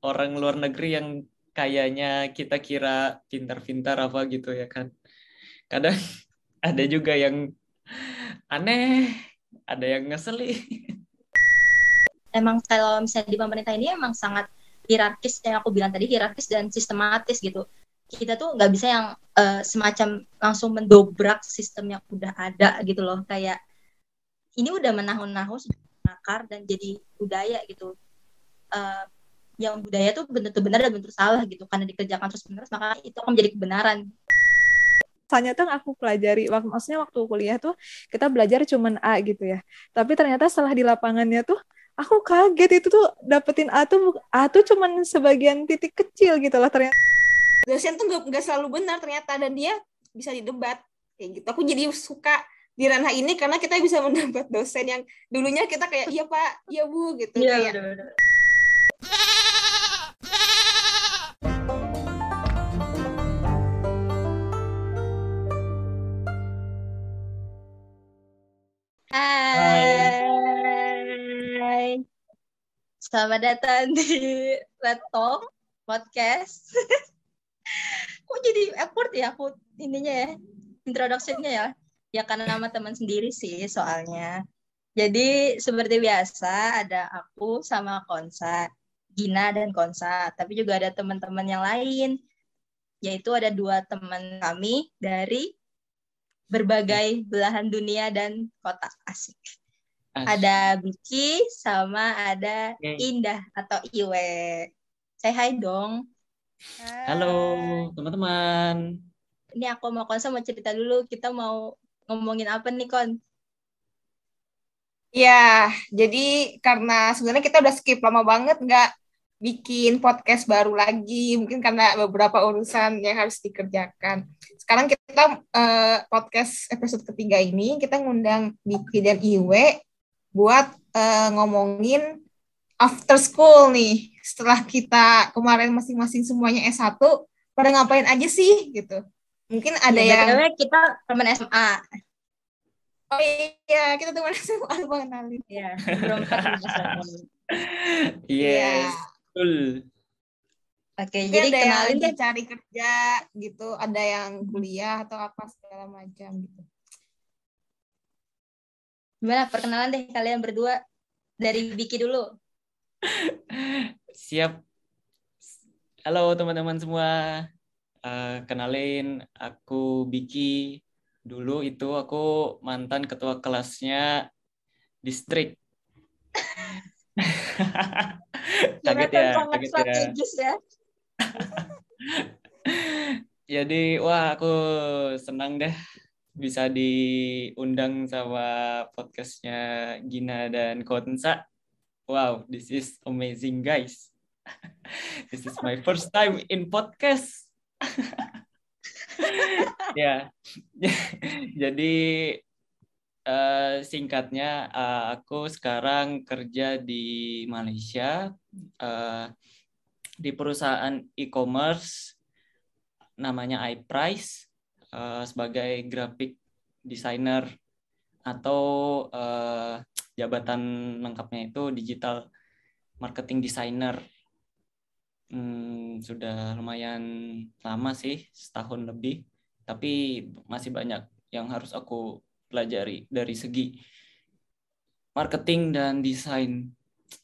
orang luar negeri yang kayaknya kita kira pintar-pintar apa gitu ya kan. Kadang ada juga yang aneh, ada yang ngeselin. Emang kalau misalnya di pemerintah ini emang sangat hierarkis yang aku bilang tadi hierarkis dan sistematis gitu. Kita tuh nggak bisa yang uh, semacam langsung mendobrak sistem yang udah ada gitu loh. Kayak ini udah menahun-nahun akar dan jadi budaya gitu. Uh, yang budaya tuh benar-benar benar dan benar salah gitu. Karena dikerjakan terus menerus maka itu akan menjadi kebenaran. Ternyata aku pelajari waktu maksudnya waktu kuliah tuh kita belajar cuman A gitu ya. Tapi ternyata setelah di lapangannya tuh aku kaget itu tuh dapetin A tuh A tuh cuman sebagian titik kecil gitu lah ternyata. Dosen tuh nggak selalu benar ternyata dan dia bisa didebat. Kayak gitu. Aku jadi suka di ranah ini karena kita bisa mendapat dosen yang dulunya kita kayak iya pak. Iya bu gitu. Iya, kayak bener -bener. Hai. Selamat datang di laptop podcast. Kok jadi awkward ya aku ininya ya, introduction-nya ya? Ya karena nama teman sendiri sih soalnya. Jadi seperti biasa ada aku sama Konsa, Gina dan Konsa, tapi juga ada teman-teman yang lain, yaitu ada dua teman kami dari berbagai belahan dunia dan kota asik. Ada Biki sama ada Indah atau Iwe. Say hi dong. Halo teman-teman. Ini aku mau Konsa mau cerita dulu. Kita mau ngomongin apa nih Kon? Ya, jadi karena sebenarnya kita udah skip lama banget nggak bikin podcast baru lagi, mungkin karena beberapa urusan yang harus dikerjakan. Sekarang kita uh, podcast episode ketiga ini kita ngundang Biki dan Iwe buat uh, ngomongin after school nih. Setelah kita kemarin masing-masing semuanya S1, pada ngapain aja sih gitu. Mungkin ada ya, yang kita teman SMA. Oh iya, kita teman SMA lupa kenalin. Iya, belum Yes. Betul. Oke, jadi ada kenalin yang deh. cari kerja gitu, ada yang kuliah atau apa segala macam gitu. Gimana perkenalan deh kalian berdua dari Biki dulu. Siap. Halo teman-teman semua. Uh, kenalin, aku Biki. Dulu itu aku mantan ketua kelasnya distrik. kaget ya, sangat kaget strategis ya. Jadi wah aku senang deh bisa diundang sama podcastnya Gina dan Konsa. Wow, this is amazing guys. this is my first time in podcast. ya, jadi uh, singkatnya uh, aku sekarang kerja di Malaysia uh, di perusahaan e-commerce namanya iPrice uh, sebagai graphic designer atau uh, jabatan lengkapnya itu digital marketing designer. Hmm, sudah lumayan lama sih, setahun lebih, tapi masih banyak yang harus aku pelajari dari segi marketing dan desain.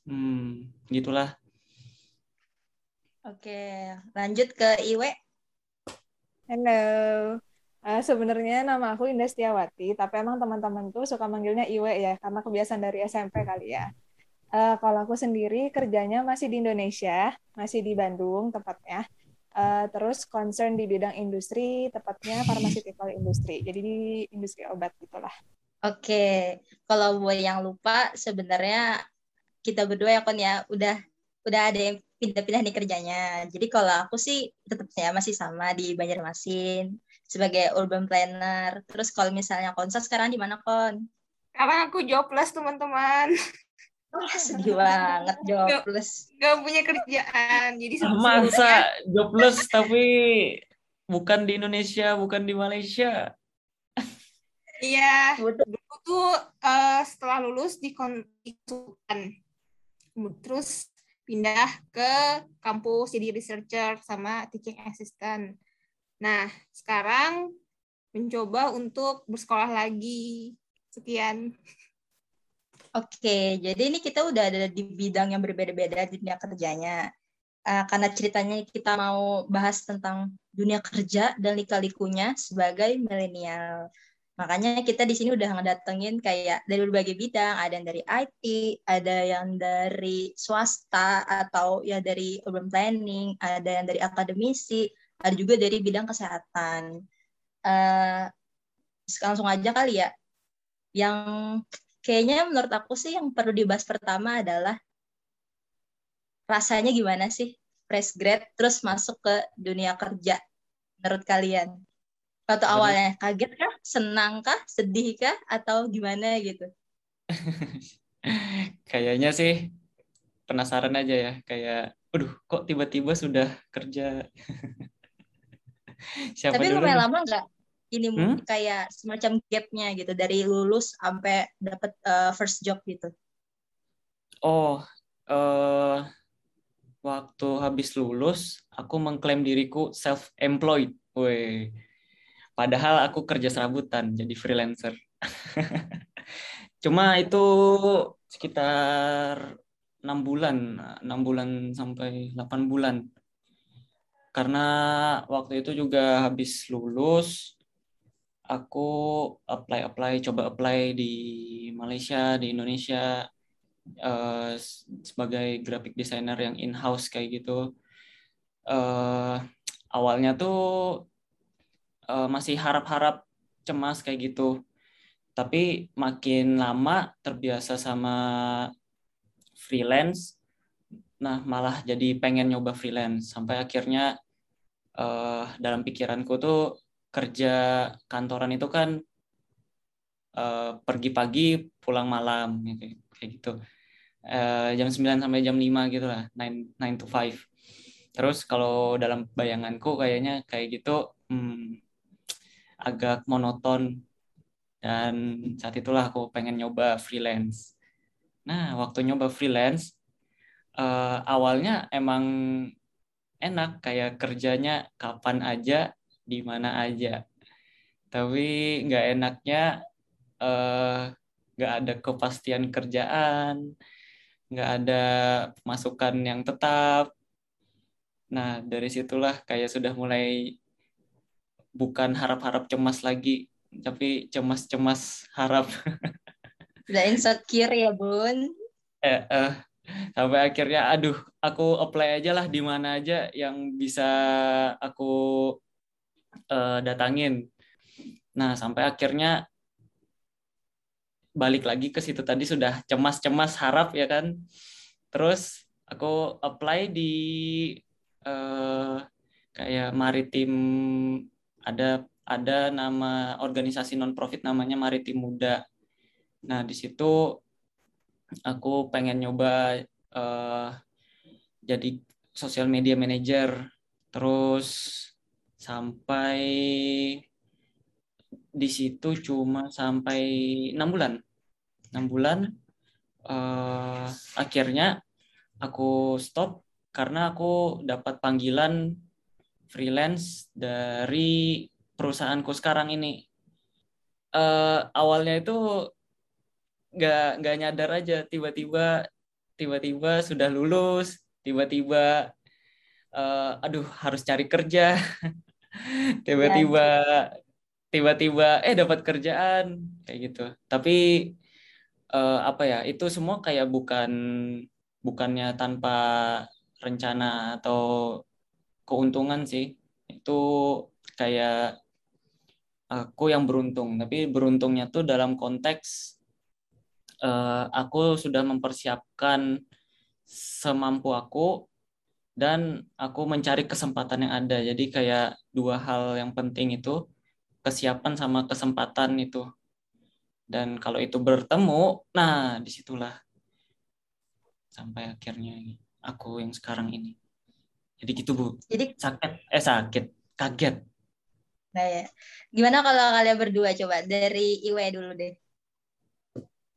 Hmm, gitulah. Oke, lanjut ke Iwe. Halo. Uh, sebenarnya nama aku Indah Setiawati, tapi emang teman-teman tuh suka manggilnya Iwe ya, karena kebiasaan dari SMP kali ya. Uh, kalau aku sendiri kerjanya masih di Indonesia, masih di Bandung tepatnya. Uh, terus concern di bidang industri, tepatnya pharmaceutical industry. Jadi di industri obat gitulah. Oke, kalau buat yang lupa sebenarnya kita berdua ya kon ya udah udah ada yang pindah-pindah nih kerjanya. Jadi kalau aku sih tetap ya masih sama di Banjarmasin sebagai urban planner. Terus kalau misalnya konser sekarang di mana kon? Sekarang aku jobless teman-teman. Oh, sedih banget jobless. Gak, gak punya kerjaan. Jadi masa jobless tapi bukan di Indonesia, bukan di Malaysia. Iya, dulu tuh uh, setelah lulus di konsultan. Terus pindah ke kampus jadi researcher sama teaching assistant. Nah, sekarang mencoba untuk bersekolah lagi. Sekian. Oke, jadi ini kita udah ada di bidang yang berbeda-beda di dunia kerjanya. Uh, karena ceritanya kita mau bahas tentang dunia kerja dan lika-likunya sebagai milenial. Makanya kita di sini udah ngedatengin kayak dari berbagai bidang, ada yang dari IT, ada yang dari swasta atau ya dari urban planning, ada yang dari akademisi, ada juga dari bidang kesehatan. Uh, langsung aja kali ya. Yang kayaknya menurut aku sih yang perlu dibahas pertama adalah rasanya gimana sih fresh grad terus masuk ke dunia kerja menurut kalian? Waktu awalnya kaget kah, senang kah, sedih kah, atau gimana gitu? Kayaknya sih penasaran aja ya, kayak, aduh kok tiba-tiba sudah kerja. Siapa Tapi lumayan lama nggak ini hmm? kayak semacam gapnya gitu dari lulus sampai dapat uh, first job gitu? Oh, uh, waktu habis lulus aku mengklaim diriku self employed. Woi. Padahal aku kerja serabutan jadi freelancer. Cuma itu sekitar enam bulan, enam bulan sampai 8 bulan karena waktu itu juga habis lulus aku apply apply coba apply di Malaysia di Indonesia uh, sebagai graphic designer yang in house kayak gitu. Uh, awalnya tuh uh, masih harap-harap cemas kayak gitu. Tapi makin lama terbiasa sama freelance nah malah jadi pengen nyoba freelance. Sampai akhirnya uh, dalam pikiranku tuh kerja kantoran itu kan uh, pergi pagi pulang malam gitu, kayak gitu. Uh, jam 9 sampai jam 5 gitu lah 9, 9 to 5 terus kalau dalam bayanganku kayaknya kayak gitu hmm, agak monoton. Dan saat itulah aku pengen nyoba freelance. Nah waktu nyoba freelance uh, awalnya emang enak kayak kerjanya kapan aja di mana aja. Tapi nggak enaknya eh, nggak uh, ada kepastian kerjaan nggak ada masukan yang tetap. Nah dari situlah kayak sudah mulai bukan harap-harap cemas lagi tapi cemas-cemas harap. Udah insecure ya bun? Eh, eh sampai akhirnya aduh aku apply aja lah di mana aja yang bisa aku uh, datangin. Nah sampai akhirnya balik lagi ke situ tadi sudah cemas-cemas harap ya kan? Terus aku apply di uh, kayak maritim ada ada nama organisasi non profit namanya Maritim Muda. Nah, di situ aku pengen nyoba uh, jadi sosial media manager. Terus sampai di situ cuma sampai enam bulan. Enam bulan uh, akhirnya aku stop karena aku dapat panggilan freelance dari perusahaanku sekarang ini. Uh, awalnya itu nggak nggak nyadar aja tiba-tiba tiba-tiba sudah lulus tiba-tiba uh, aduh harus cari kerja tiba-tiba tiba-tiba eh dapat kerjaan kayak gitu. Tapi uh, apa ya itu semua kayak bukan bukannya tanpa rencana atau keuntungan sih. Itu kayak aku yang beruntung. Tapi beruntungnya tuh dalam konteks uh, aku sudah mempersiapkan semampu aku dan aku mencari kesempatan yang ada. Jadi kayak dua hal yang penting itu kesiapan sama kesempatan itu. Dan kalau itu bertemu, nah di situlah sampai akhirnya aku yang sekarang ini. Jadi gitu bu. Jadi sakit, eh sakit, kaget. Nah ya, gimana kalau kalian berdua coba dari Iwe dulu deh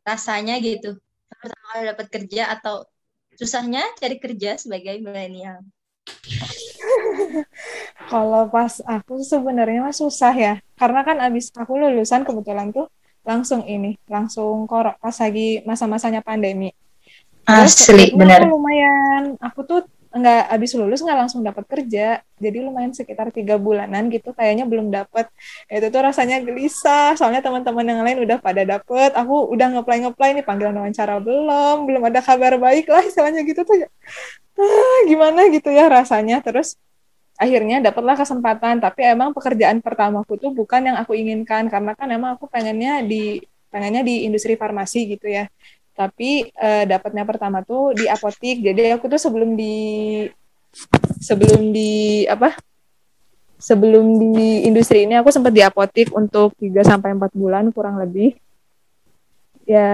rasanya gitu pertama kali dapat kerja atau susahnya cari kerja sebagai milenial? Kalau pas aku sebenarnya mah susah ya, karena kan abis aku lulusan kebetulan tuh langsung ini, langsung korok pas lagi masa-masanya pandemi. Asli, benar. Lumayan, aku tuh nggak abis lulus nggak langsung dapat kerja. Jadi lumayan sekitar tiga bulanan gitu kayaknya belum dapat itu tuh rasanya gelisah soalnya teman-teman yang lain udah pada dapet. Aku udah ngeplay ngeplay nih panggilan wawancara belum belum ada kabar baik lah istilahnya gitu tuh ya. Ah, gimana gitu ya rasanya. Terus akhirnya dapatlah kesempatan tapi emang pekerjaan pertamaku tuh bukan yang aku inginkan. Karena kan emang aku pengennya di pengennya di industri farmasi gitu ya tapi uh, dapatnya pertama tuh di apotik. Jadi aku tuh sebelum di sebelum di apa? Sebelum di industri ini aku sempat di apotik untuk 3 sampai empat bulan kurang lebih. Ya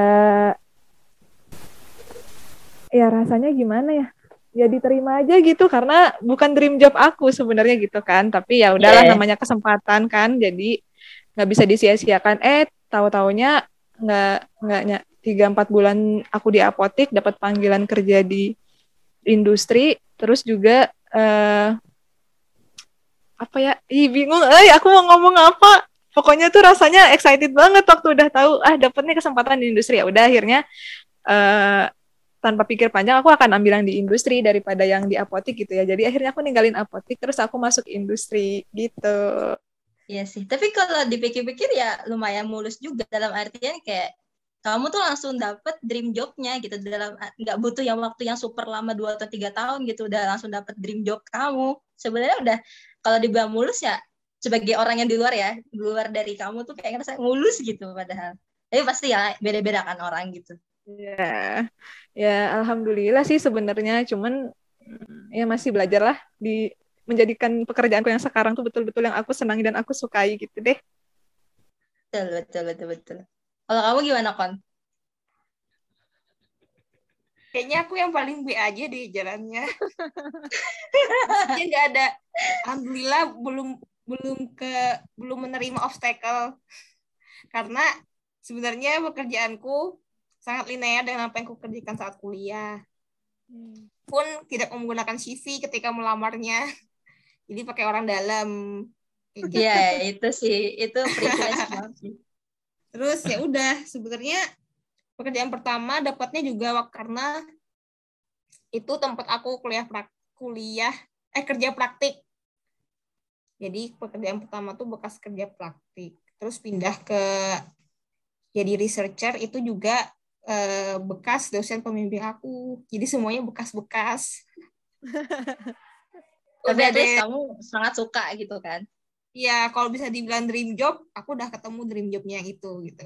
ya rasanya gimana ya? Ya diterima aja gitu karena bukan dream job aku sebenarnya gitu kan. Tapi ya udahlah yeah. namanya kesempatan kan. Jadi nggak bisa disia-siakan. Eh tahu taunya nggak nggak tiga empat bulan aku di apotik dapat panggilan kerja di industri terus juga uh, apa ya ih bingung eh aku mau ngomong apa pokoknya tuh rasanya excited banget waktu udah tahu ah dapetnya kesempatan di industri ya udah akhirnya uh, tanpa pikir panjang aku akan ambil yang di industri daripada yang di apotik gitu ya. Jadi akhirnya aku ninggalin apotik terus aku masuk industri gitu. Iya sih. Tapi kalau dipikir-pikir ya lumayan mulus juga dalam artian kayak kamu tuh langsung dapet dream jobnya gitu dalam nggak butuh yang waktu yang super lama dua atau tiga tahun gitu udah langsung dapet dream job kamu sebenarnya udah kalau dibilang mulus ya sebagai orang yang di luar ya di luar dari kamu tuh kayak ngerasa mulus gitu padahal tapi pasti ya beda-beda kan orang gitu Ya, ya alhamdulillah sih sebenarnya, cuman ya masih belajar lah di menjadikan pekerjaanku yang sekarang tuh betul-betul yang aku senangi dan aku sukai gitu deh. Betul, betul, betul, betul. Kalau kamu gimana, Kon? Kayaknya aku yang paling B aja di jalannya. Nggak ada, alhamdulillah belum belum ke belum menerima obstacle karena sebenarnya pekerjaanku sangat linear dengan apa yang kukerjakan saat kuliah. Hmm. Pun tidak menggunakan CV ketika melamarnya. Jadi pakai orang dalam. Iya, gitu. itu sih, itu privilege Terus ya udah, sebenarnya pekerjaan pertama dapatnya juga karena itu tempat aku kuliah prak, kuliah eh kerja praktik. Jadi pekerjaan pertama tuh bekas kerja praktik. Terus pindah ke jadi researcher itu juga uh, bekas dosen pembimbing aku. Jadi semuanya bekas-bekas. Tapi ada kamu sangat suka gitu kan? Iya, kalau bisa dibilang dream job, aku udah ketemu dream jobnya yang itu gitu.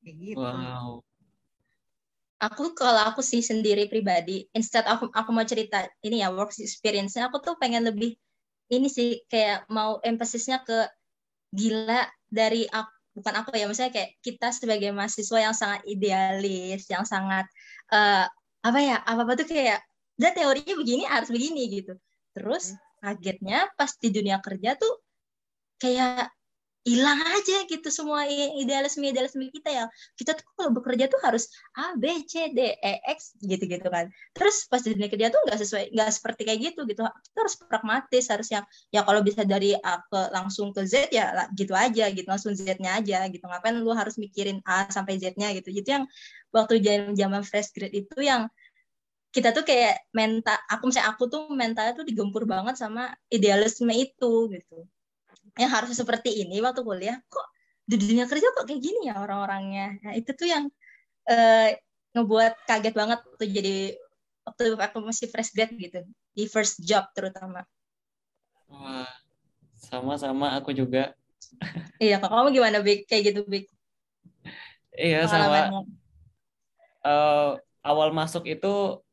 Kayak gitu. Wow. Aku kalau aku sih sendiri pribadi, instead aku aku mau cerita ini ya work experience-nya, aku tuh pengen lebih ini sih kayak mau empasisnya ke gila dari aku bukan aku ya misalnya kayak kita sebagai mahasiswa yang sangat idealis yang sangat uh, apa ya apa apa tuh kayak dan teorinya begini harus begini gitu terus hmm. Kagetnya pas di dunia kerja tuh kayak hilang aja gitu semua idealisme idealisme kita ya. Kita tuh kalau bekerja tuh harus A B C D E X gitu gitu kan. Terus pas di dunia kerja tuh nggak sesuai nggak seperti kayak gitu gitu. Kita harus pragmatis harus yang ya kalau bisa dari A ke langsung ke Z ya gitu aja gitu langsung Z-nya aja gitu. Ngapain lu harus mikirin A sampai Z-nya gitu. Gitu yang waktu zaman zaman fresh grade itu yang kita tuh kayak mental aku misalnya aku tuh mentalnya tuh digempur banget sama idealisme itu gitu. Yang harusnya seperti ini waktu kuliah kok di dunia kerja kok kayak gini ya orang-orangnya? Nah itu tuh yang uh, ngebuat kaget banget tuh jadi waktu aku masih fresh grad gitu di first job terutama. Wah sama-sama aku juga. Iya kok kamu gimana Bik? Kayak gitu Bik? Iya sama. Uh, awal masuk itu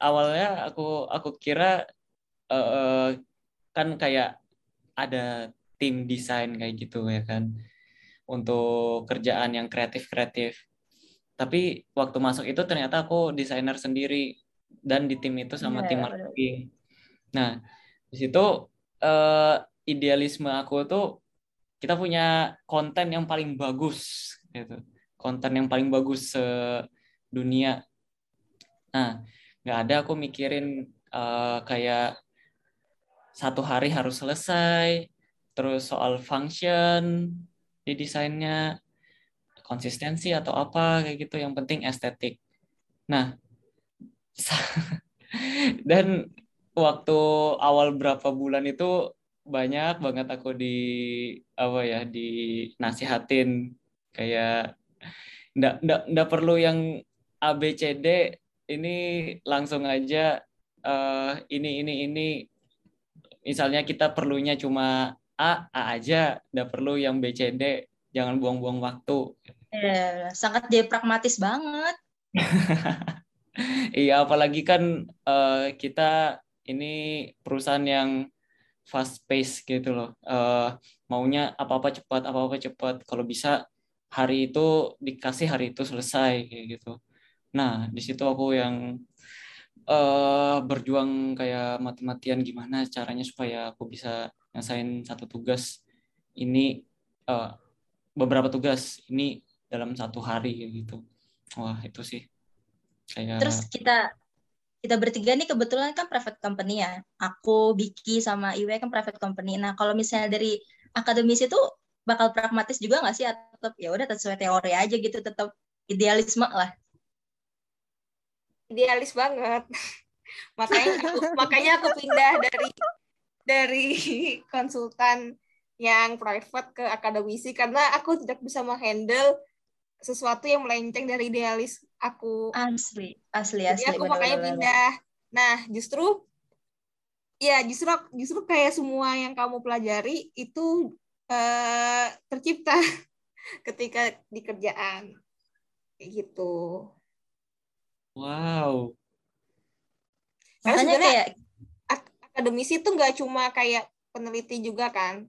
awalnya aku aku kira uh, kan kayak ada tim desain kayak gitu ya kan untuk kerjaan yang kreatif-kreatif. Tapi waktu masuk itu ternyata aku desainer sendiri dan di tim itu sama yeah, tim marketing. Nah, di situ uh, idealisme aku tuh kita punya konten yang paling bagus gitu. Konten yang paling bagus se dunia. Nah, nggak ada aku mikirin uh, kayak satu hari harus selesai, terus soal function di desainnya, konsistensi atau apa kayak gitu, yang penting estetik. Nah, dan waktu awal berapa bulan itu banyak banget aku di apa ya di nasihatin kayak ndak ndak ndak perlu yang A B C D ini langsung aja uh, ini ini ini misalnya kita perlunya cuma A A aja ndak perlu yang B C D jangan buang-buang waktu eh, sangat dia pragmatis banget iya apalagi kan uh, kita ini perusahaan yang fast pace gitu loh. Uh, maunya apa-apa cepat, apa-apa cepat. Kalau bisa hari itu dikasih hari itu selesai kayak gitu. Nah, di situ aku yang uh, berjuang kayak mati-matian gimana caranya supaya aku bisa ngasain satu tugas ini uh, beberapa tugas ini dalam satu hari gitu. Wah, itu sih. Kayak... Terus kita kita bertiga nih kebetulan kan private company ya. Aku, Biki, sama Iwe kan private company. Nah, kalau misalnya dari akademis itu bakal pragmatis juga nggak sih? Atau ya udah sesuai teori aja gitu, tetap idealisme lah. Idealis banget. makanya aku, makanya aku pindah dari dari konsultan yang private ke akademisi karena aku tidak bisa menghandle sesuatu yang melenceng dari idealis aku asli asli asli Jadi aku bener, makanya bener. pindah nah justru ya justru justru kayak semua yang kamu pelajari itu uh, tercipta ketika di kerjaan kayak gitu wow makanya kayak akademisi itu nggak cuma kayak peneliti juga kan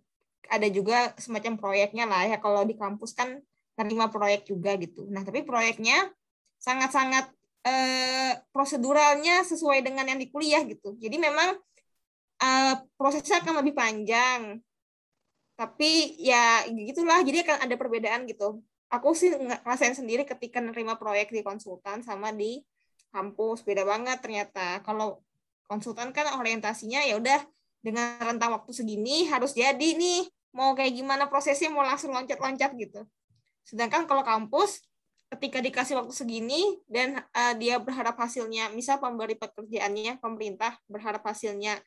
ada juga semacam proyeknya lah ya kalau di kampus kan terima proyek juga gitu. Nah, tapi proyeknya sangat-sangat eh, proseduralnya sesuai dengan yang di kuliah gitu. Jadi memang eh, prosesnya akan lebih panjang. Tapi ya gitulah, jadi akan ada perbedaan gitu. Aku sih ngerasain sendiri ketika nerima proyek di konsultan sama di kampus beda banget ternyata. Kalau konsultan kan orientasinya ya udah dengan rentang waktu segini harus jadi nih mau kayak gimana prosesnya mau langsung loncat-loncat gitu. Sedangkan kalau kampus ketika dikasih waktu segini dan uh, dia berharap hasilnya, misal pemberi pekerjaannya pemerintah berharap hasilnya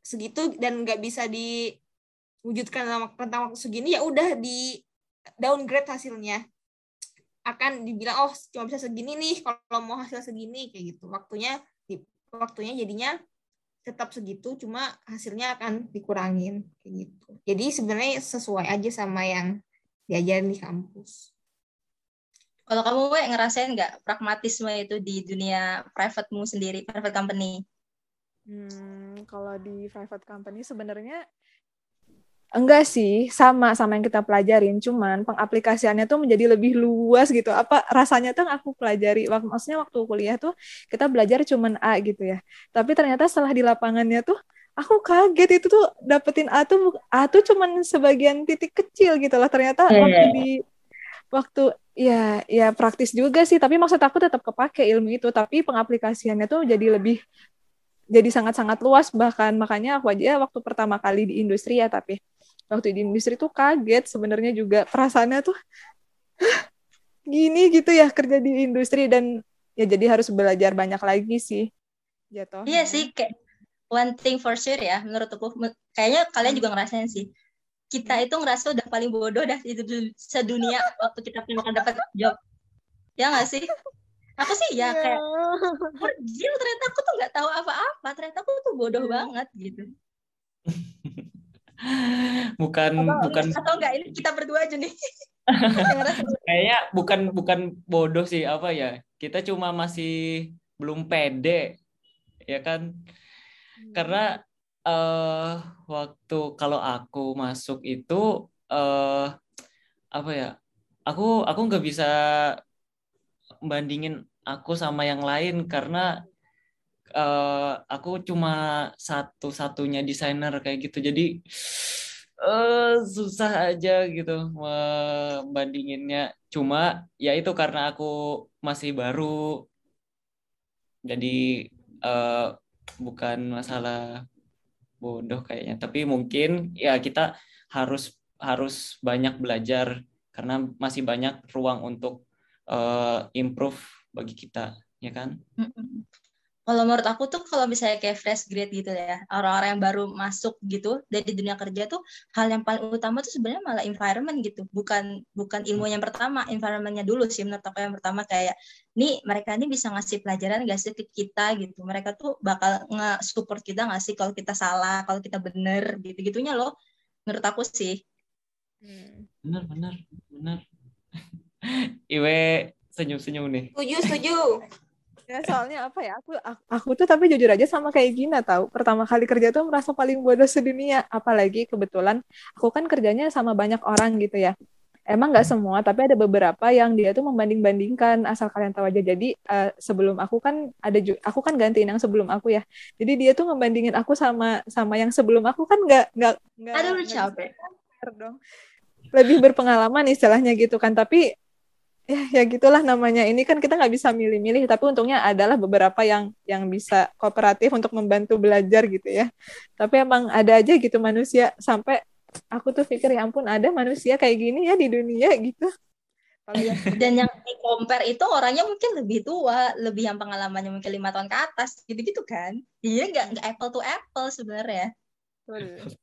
segitu dan nggak bisa diwujudkan dalam rentang waktu segini, ya udah di downgrade hasilnya. Akan dibilang oh cuma bisa segini nih kalau mau hasil segini kayak gitu. Waktunya waktunya jadinya tetap segitu cuma hasilnya akan dikurangin kayak gitu. Jadi sebenarnya sesuai aja sama yang diajarin di kampus. Kalau kamu we, ngerasain nggak pragmatisme itu di dunia private-mu sendiri, private company? Hmm, kalau di private company sebenarnya enggak sih, sama sama yang kita pelajarin, cuman pengaplikasiannya tuh menjadi lebih luas gitu. Apa rasanya tuh aku pelajari waktu maksudnya waktu kuliah tuh kita belajar cuman A gitu ya. Tapi ternyata setelah di lapangannya tuh aku kaget itu tuh dapetin A tuh A tuh cuman sebagian titik kecil gitu lah ternyata yeah. waktu di waktu ya ya praktis juga sih tapi maksud aku tetap kepake ilmu itu tapi pengaplikasiannya tuh jadi lebih jadi sangat-sangat luas bahkan makanya aku aja waktu pertama kali di industri ya tapi waktu di industri tuh kaget sebenarnya juga. Perasaannya tuh gini gitu ya kerja di industri dan ya jadi harus belajar banyak lagi sih jatuh iya sih kayak one thing for sure ya menurut aku. Kayaknya kalian juga ngerasain sih. Kita itu ngerasa udah paling bodoh dah di sedunia waktu kita pengen dapat job. Ya nggak sih? Aku sih ya kayak Gil ternyata aku tuh nggak tahu apa-apa. Ternyata aku tuh bodoh hmm. banget gitu bukan atau, bukan atau enggak ini kita berdua aja nih. Kayaknya bukan bukan bodoh sih apa ya kita cuma masih belum pede ya kan? Karena uh, waktu kalau aku masuk itu uh, apa ya aku aku nggak bisa bandingin aku sama yang lain karena uh, aku cuma satu-satunya desainer kayak gitu. Jadi uh, susah aja gitu membandinginnya. Cuma ya itu karena aku masih baru. Jadi uh, bukan masalah bodoh kayaknya. Tapi mungkin ya kita harus harus banyak belajar karena masih banyak ruang untuk uh, improve bagi kita ya kan kalau menurut aku tuh kalau misalnya kayak fresh grade gitu ya orang-orang yang baru masuk gitu dari dunia kerja tuh hal yang paling utama tuh sebenarnya malah environment gitu bukan bukan ilmu yang pertama environmentnya dulu sih menurut aku yang pertama kayak nih mereka ini bisa ngasih pelajaran gak sih ke kita gitu mereka tuh bakal nge-support kita gak sih kalau kita salah kalau kita bener gitu gitunya loh menurut aku sih hmm. bener bener bener Iwe senyum-senyum nih. Setuju, setuju. Ya soalnya apa ya aku, aku aku tuh tapi jujur aja sama kayak Gina tahu pertama kali kerja tuh merasa paling bodoh sedunia apalagi kebetulan aku kan kerjanya sama banyak orang gitu ya emang nggak semua tapi ada beberapa yang dia tuh membanding-bandingkan asal kalian tahu aja jadi uh, sebelum aku kan ada aku kan gantiin yang sebelum aku ya jadi dia tuh ngebandingin aku sama sama yang sebelum aku kan nggak nggak nggak ada capek dong lebih berpengalaman istilahnya gitu kan tapi ya ya gitulah namanya. Ini kan kita nggak bisa milih-milih tapi untungnya adalah beberapa yang yang bisa kooperatif untuk membantu belajar gitu ya. Tapi emang ada aja gitu manusia. Sampai aku tuh pikir ya ampun ada manusia kayak gini ya di dunia gitu. Dan yang di compare itu orangnya mungkin lebih tua lebih yang pengalamannya mungkin lima tahun ke atas gitu gitu kan. Iya nggak nggak apple to apple sebenarnya.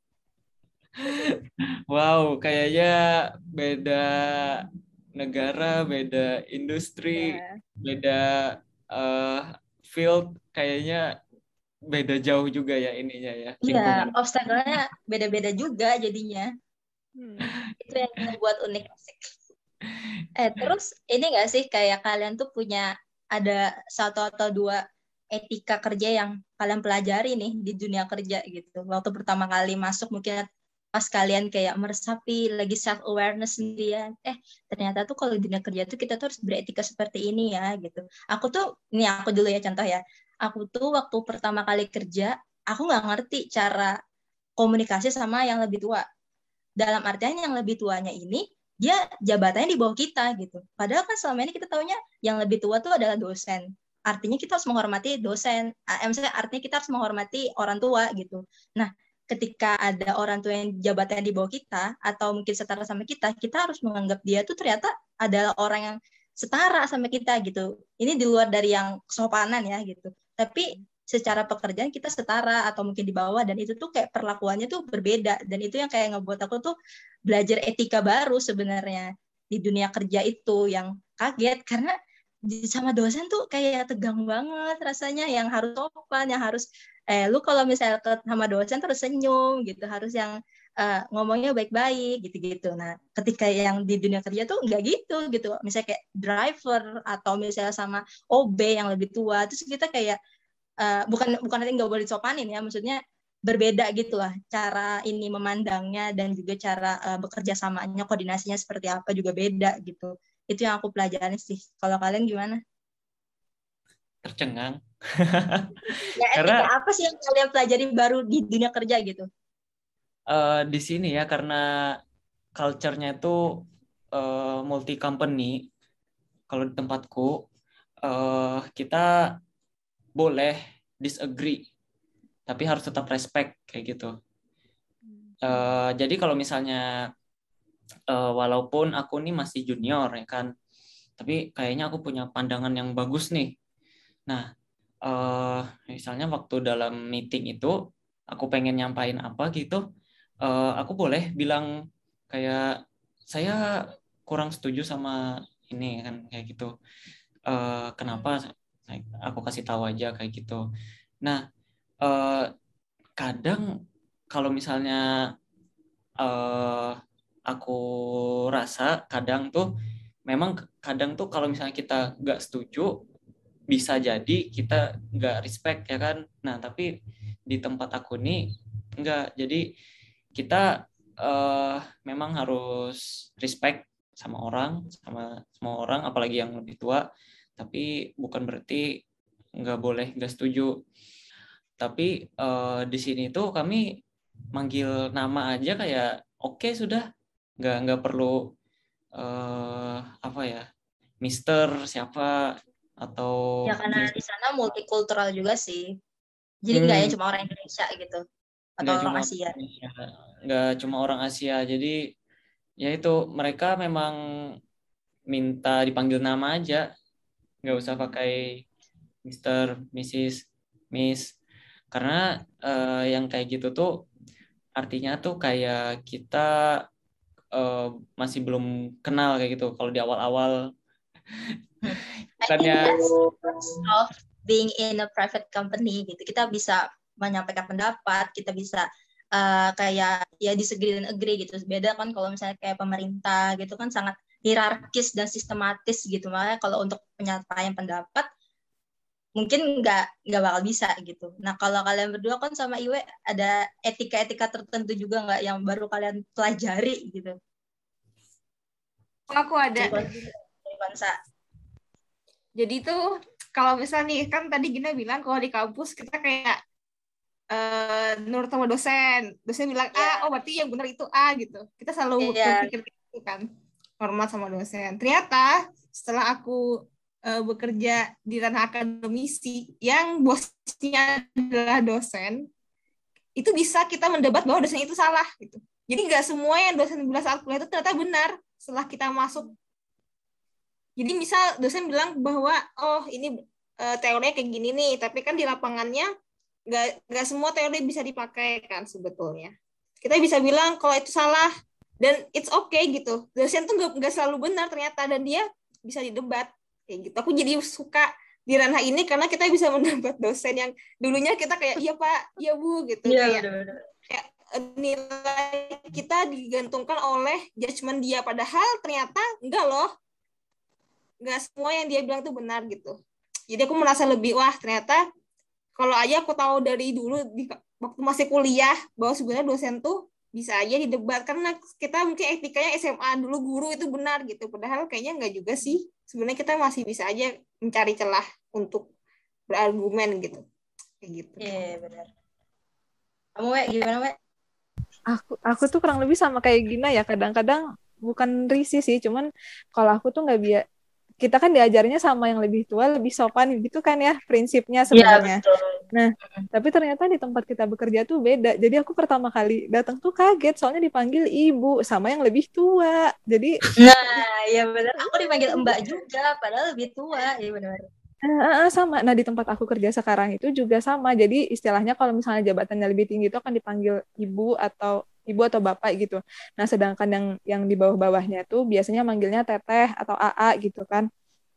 Wow kayaknya beda negara, beda industri, yeah. beda uh, field, kayaknya beda jauh juga ya ininya ya. Iya, yeah, obstacle-nya beda-beda juga jadinya. Hmm. Itu yang membuat unik. Eh, terus ini gak sih kayak kalian tuh punya ada satu atau dua etika kerja yang kalian pelajari nih di dunia kerja gitu. Waktu pertama kali masuk mungkin pas kalian kayak meresapi lagi self awareness sendirian eh ternyata tuh kalau di dunia kerja tuh kita tuh harus beretika seperti ini ya gitu. Aku tuh ini aku dulu ya contoh ya aku tuh waktu pertama kali kerja aku nggak ngerti cara komunikasi sama yang lebih tua. Dalam artian yang lebih tuanya ini dia jabatannya di bawah kita gitu. Padahal kan selama ini kita tahunya yang lebih tua tuh adalah dosen. Artinya kita harus menghormati dosen. Maksudnya artinya kita harus menghormati orang tua gitu. Nah ketika ada orang tua yang jabatannya di bawah kita atau mungkin setara sama kita, kita harus menganggap dia tuh ternyata adalah orang yang setara sama kita gitu. Ini di luar dari yang sopanan ya gitu. Tapi secara pekerjaan kita setara atau mungkin di bawah dan itu tuh kayak perlakuannya tuh berbeda dan itu yang kayak ngebuat aku tuh belajar etika baru sebenarnya di dunia kerja itu yang kaget karena sama dosen tuh kayak tegang banget rasanya yang harus sopan yang harus eh lu kalau misalnya ke sama dosen terus senyum gitu harus yang uh, ngomongnya baik-baik gitu-gitu. Nah ketika yang di dunia kerja tuh nggak gitu gitu. Misalnya kayak driver atau misalnya sama OB yang lebih tua terus kita kayak uh, bukan bukan nanti nggak boleh sopanin ya maksudnya berbeda gitu lah cara ini memandangnya dan juga cara uh, bekerja samanya koordinasinya seperti apa juga beda gitu. Itu yang aku pelajari sih. Kalau kalian gimana tercengang. ya, karena apa sih yang kalian pelajari baru di dunia kerja gitu? Uh, di sini ya karena culture-nya itu uh, multi company. Kalau di tempatku uh, kita boleh disagree, tapi harus tetap respect kayak gitu. Uh, jadi kalau misalnya uh, walaupun aku nih masih junior ya kan, tapi kayaknya aku punya pandangan yang bagus nih Nah, uh, misalnya waktu dalam meeting itu aku pengen nyampain apa gitu, uh, aku boleh bilang kayak saya kurang setuju sama ini kan kayak gitu. Uh, kenapa? Aku kasih tahu aja kayak gitu. Nah, uh, kadang kalau misalnya uh, aku rasa kadang tuh memang kadang tuh kalau misalnya kita nggak setuju bisa jadi kita nggak respect ya kan? Nah tapi di tempat aku nih nggak. Jadi kita uh, memang harus respect sama orang sama semua orang apalagi yang lebih tua. Tapi bukan berarti nggak boleh nggak setuju. Tapi uh, di sini tuh kami manggil nama aja kayak oke okay, sudah. Nggak nggak perlu uh, apa ya Mister siapa atau Ya karena di sana multikultural juga sih. Jadi nggak ya Hmm. cuma orang Indonesia gitu atau nggak orang cuma Asia. Nggak cuma orang Asia jadi ya itu mereka memang minta dipanggil nama aja nggak usah pakai Mr. Mrs. Miss karena eh, yang kayak gitu tuh artinya tuh kayak kita eh, masih belum kenal kayak gitu kalau di awal-awal bukannya perks of being in a private company gitu. Kita bisa menyampaikan pendapat, kita bisa uh, kayak ya disagree dan agree gitu. Beda kan kalau misalnya kayak pemerintah gitu kan sangat hierarkis dan sistematis gitu. Makanya kalau untuk penyampaian pendapat mungkin nggak nggak bakal bisa gitu. Nah kalau kalian berdua kan sama Iwe ada etika-etika tertentu juga nggak yang baru kalian pelajari gitu. Aku ada. Bangsa. Jadi tuh kalau misalnya nih kan tadi Gina bilang kalau di kampus kita kayak eh nurut sama dosen. Dosen bilang A, Iya. oh berarti yang benar itu A gitu. Kita selalu Iya. berpikir gitu kan. Hormat sama dosen. Ternyata setelah aku eh, bekerja di ranah akademisi yang bosnya adalah dosen, itu bisa kita mendebat bahwa dosen itu salah gitu. Jadi nggak semua yang dosen bilang saat kuliah itu ternyata benar setelah kita masuk jadi misal dosen bilang bahwa oh ini eh, teorinya kayak gini nih, tapi kan di lapangannya nggak nggak semua teori bisa dipakai kan sebetulnya. Kita bisa bilang kalau itu salah dan it's okay gitu. Dosen tuh nggak nggak selalu benar ternyata dan dia bisa didebat kayak gitu. Aku jadi suka di ranah ini karena kita bisa mendebat dosen yang dulunya kita kayak iya pak, iya bu gitu Iya kayak benar-benar. eh, nilai kita digantungkan oleh judgement dia padahal ternyata enggak loh nggak semua yang dia bilang tuh benar gitu. Jadi aku merasa lebih wah ternyata kalau aja aku tahu dari dulu di, waktu masih kuliah bahwa sebenarnya dosen tuh bisa aja didebat. Karena kita mungkin etikanya SMA dulu guru itu benar gitu. Padahal kayaknya nggak juga sih. Sebenarnya kita masih bisa aja mencari celah untuk berargumen gitu. Kayak gitu. Iya benar. Kamu Wek, gimana Wek? aku aku tuh kurang lebih sama kayak Gina ya. Kadang-kadang bukan risih sih. Cuman kalau aku tuh nggak biar kita kan diajarnya sama yang lebih tua lebih sopan gitu kan ya prinsipnya sebenarnya betul. tapi ternyata di tempat kita bekerja tuh beda jadi aku pertama kali datang tuh kaget soalnya dipanggil ibu sama yang lebih tua jadi Nah, iya benar. Aku dipanggil Mbak juga, padahal lebih tua. Iya benar. Eh, eh, sama. Nah, di tempat aku kerja sekarang itu juga sama. Jadi istilahnya kalau misalnya jabatannya lebih tinggi itu akan dipanggil ibu atau ibu atau bapak gitu. Nah, sedangkan yang yang di bawah-bawahnya tuh biasanya manggilnya teteh atau AA gitu kan.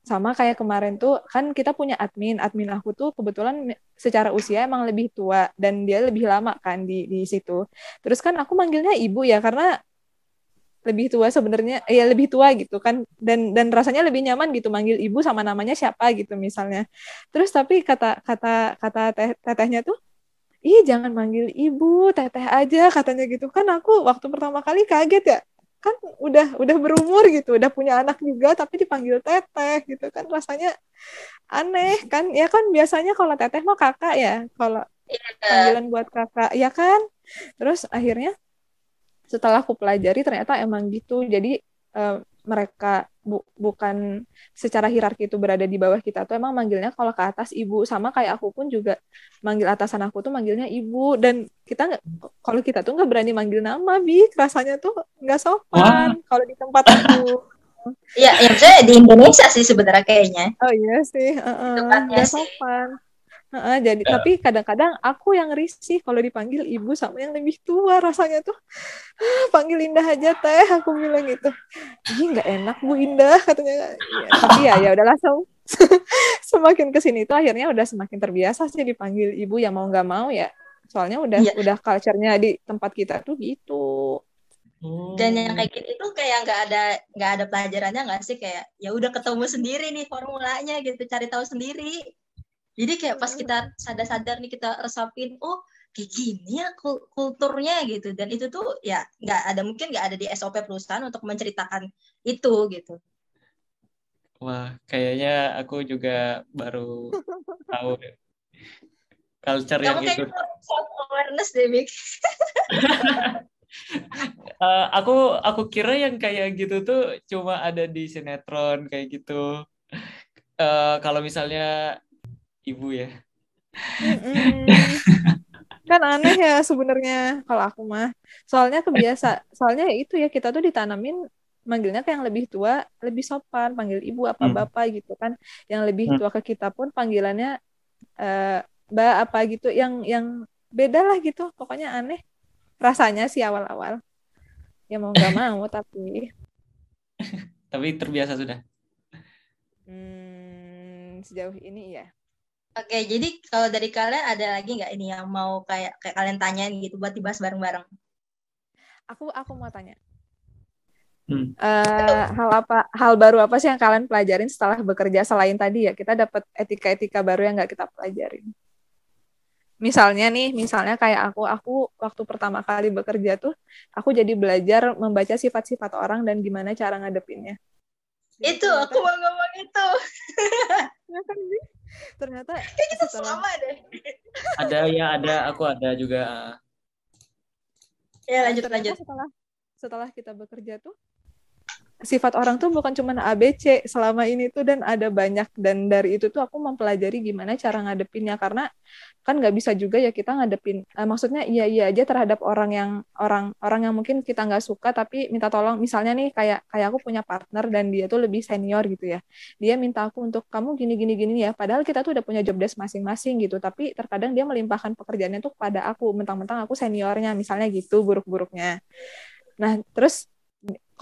Sama kayak kemarin tuh kan kita punya admin. Admin aku tuh kebetulan secara usia emang lebih tua dan dia lebih lama kan di di situ. Terus kan aku manggilnya ibu ya karena lebih tua sebenarnya ya lebih tua gitu kan dan dan rasanya lebih nyaman gitu manggil ibu sama namanya siapa gitu misalnya terus tapi kata kata kata teh, tetehnya tuh ih jangan manggil ibu teteh aja katanya gitu. Kan aku waktu pertama kali kaget ya. Kan udah udah berumur gitu udah punya anak juga tapi dipanggil teteh gitu kan. Rasanya aneh kan. Ya kan biasanya kalau teteh mah kakak ya kalau Iya. panggilan buat kakak ya kan? Terus akhirnya setelah aku pelajari ternyata emang gitu. Jadi eh, mereka bu- bukan secara hierarki itu berada di bawah kita tuh emang manggilnya kalau ke atas ibu. Sama kayak aku pun juga manggil atasan aku tuh manggilnya ibu. Dan kita nggak kalau kita tuh nggak berani manggil nama bi. Rasanya tuh nggak sopan kalau di tempat aku. Iya, ya misalnya di Indonesia sih sebenarnya kayaknya. oh iya sih. Heeh, Tempatnya nggak sih. Heeh, jadi tapi kadang-kadang aku yang risih kalau dipanggil ibu sama yang lebih tua rasanya tuh "Ah, panggil Indah aja teh aku bilang gitu ini nggak enak Bu Indah katanya Ya, tapi ya ya udah langsung semakin ke sini tuh akhirnya udah semakin terbiasa sih dipanggil ibu ya mau nggak mau ya soalnya udah Iya. udah culture-nya di tempat kita tuh gitu Oh. Dan yang kayak gitu itu kayak nggak ada nggak ada pelajarannya nggak sih kayak ya udah ketemu sendiri nih formulanya gitu cari tahu sendiri. Jadi kayak pas kita sadar-sadar nih kita resapin oh kayak gini ya kul- kulturnya gitu dan itu tuh ya nggak ada mungkin nggak ada di SOP perusahaan untuk menceritakan itu gitu. Wah, kayaknya aku juga baru tahu culture yang Kamu itu. kayak self awareness deh Mik. Eh, aku aku kira yang kayak gitu tuh cuma ada di sinetron kayak gitu. eh, kalau misalnya ibu ya. Mm-mm. kan aneh ya sebenarnya kalau aku mah soalnya kebiasa soalnya ya itu ya kita tuh ditanamin manggilnya ke yang lebih tua lebih sopan panggil ibu apa Hmm. bapak gitu kan yang lebih Hmm. tua ke kita pun panggilannya eh mbak apa gitu yang yang beda lah gitu pokoknya aneh rasanya sih awal-awal ya mau nggak mau tapi Tapi terbiasa sudah. hmm, sejauh ini ya Oke, jadi kalau dari kalian ada lagi nggak ini yang mau kayak kayak kalian tanyain gitu buat dibahas bareng-bareng? aku aku mau tanya Hmm. Eh, hal apa hal baru apa sih yang kalian pelajarin setelah bekerja selain tadi ya kita dapat etika-etika baru yang nggak kita pelajarin misalnya nih misalnya kayak aku aku waktu pertama kali bekerja tuh aku jadi belajar membaca sifat-sifat orang dan gimana cara ngadepinnya Itu aku mau ngomong itu. Ternyata ternyata Kita setelah sama deh. Ada ya ada, aku ada juga. Ya lanjut ternyata lanjut. setelah setelah kita bekerja tuh sifat orang tuh bukan cuma ABC selama ini tuh dan ada banyak dan dari itu tuh aku mempelajari gimana cara ngadepinnya karena kan nggak bisa juga ya kita ngadepin eh, maksudnya iya iya aja terhadap orang yang orang orang yang mungkin kita nggak suka tapi minta tolong. Misalnya nih kayak kayak aku punya partner dan dia tuh lebih senior gitu ya. Dia minta aku untuk kamu gini gini gini ya. Padahal kita tuh udah punya job desk masing-masing gitu tapi terkadang dia melimpahkan pekerjaannya tuh kepada aku mentang-mentang aku seniornya misalnya gitu buruk-buruknya. Nah terus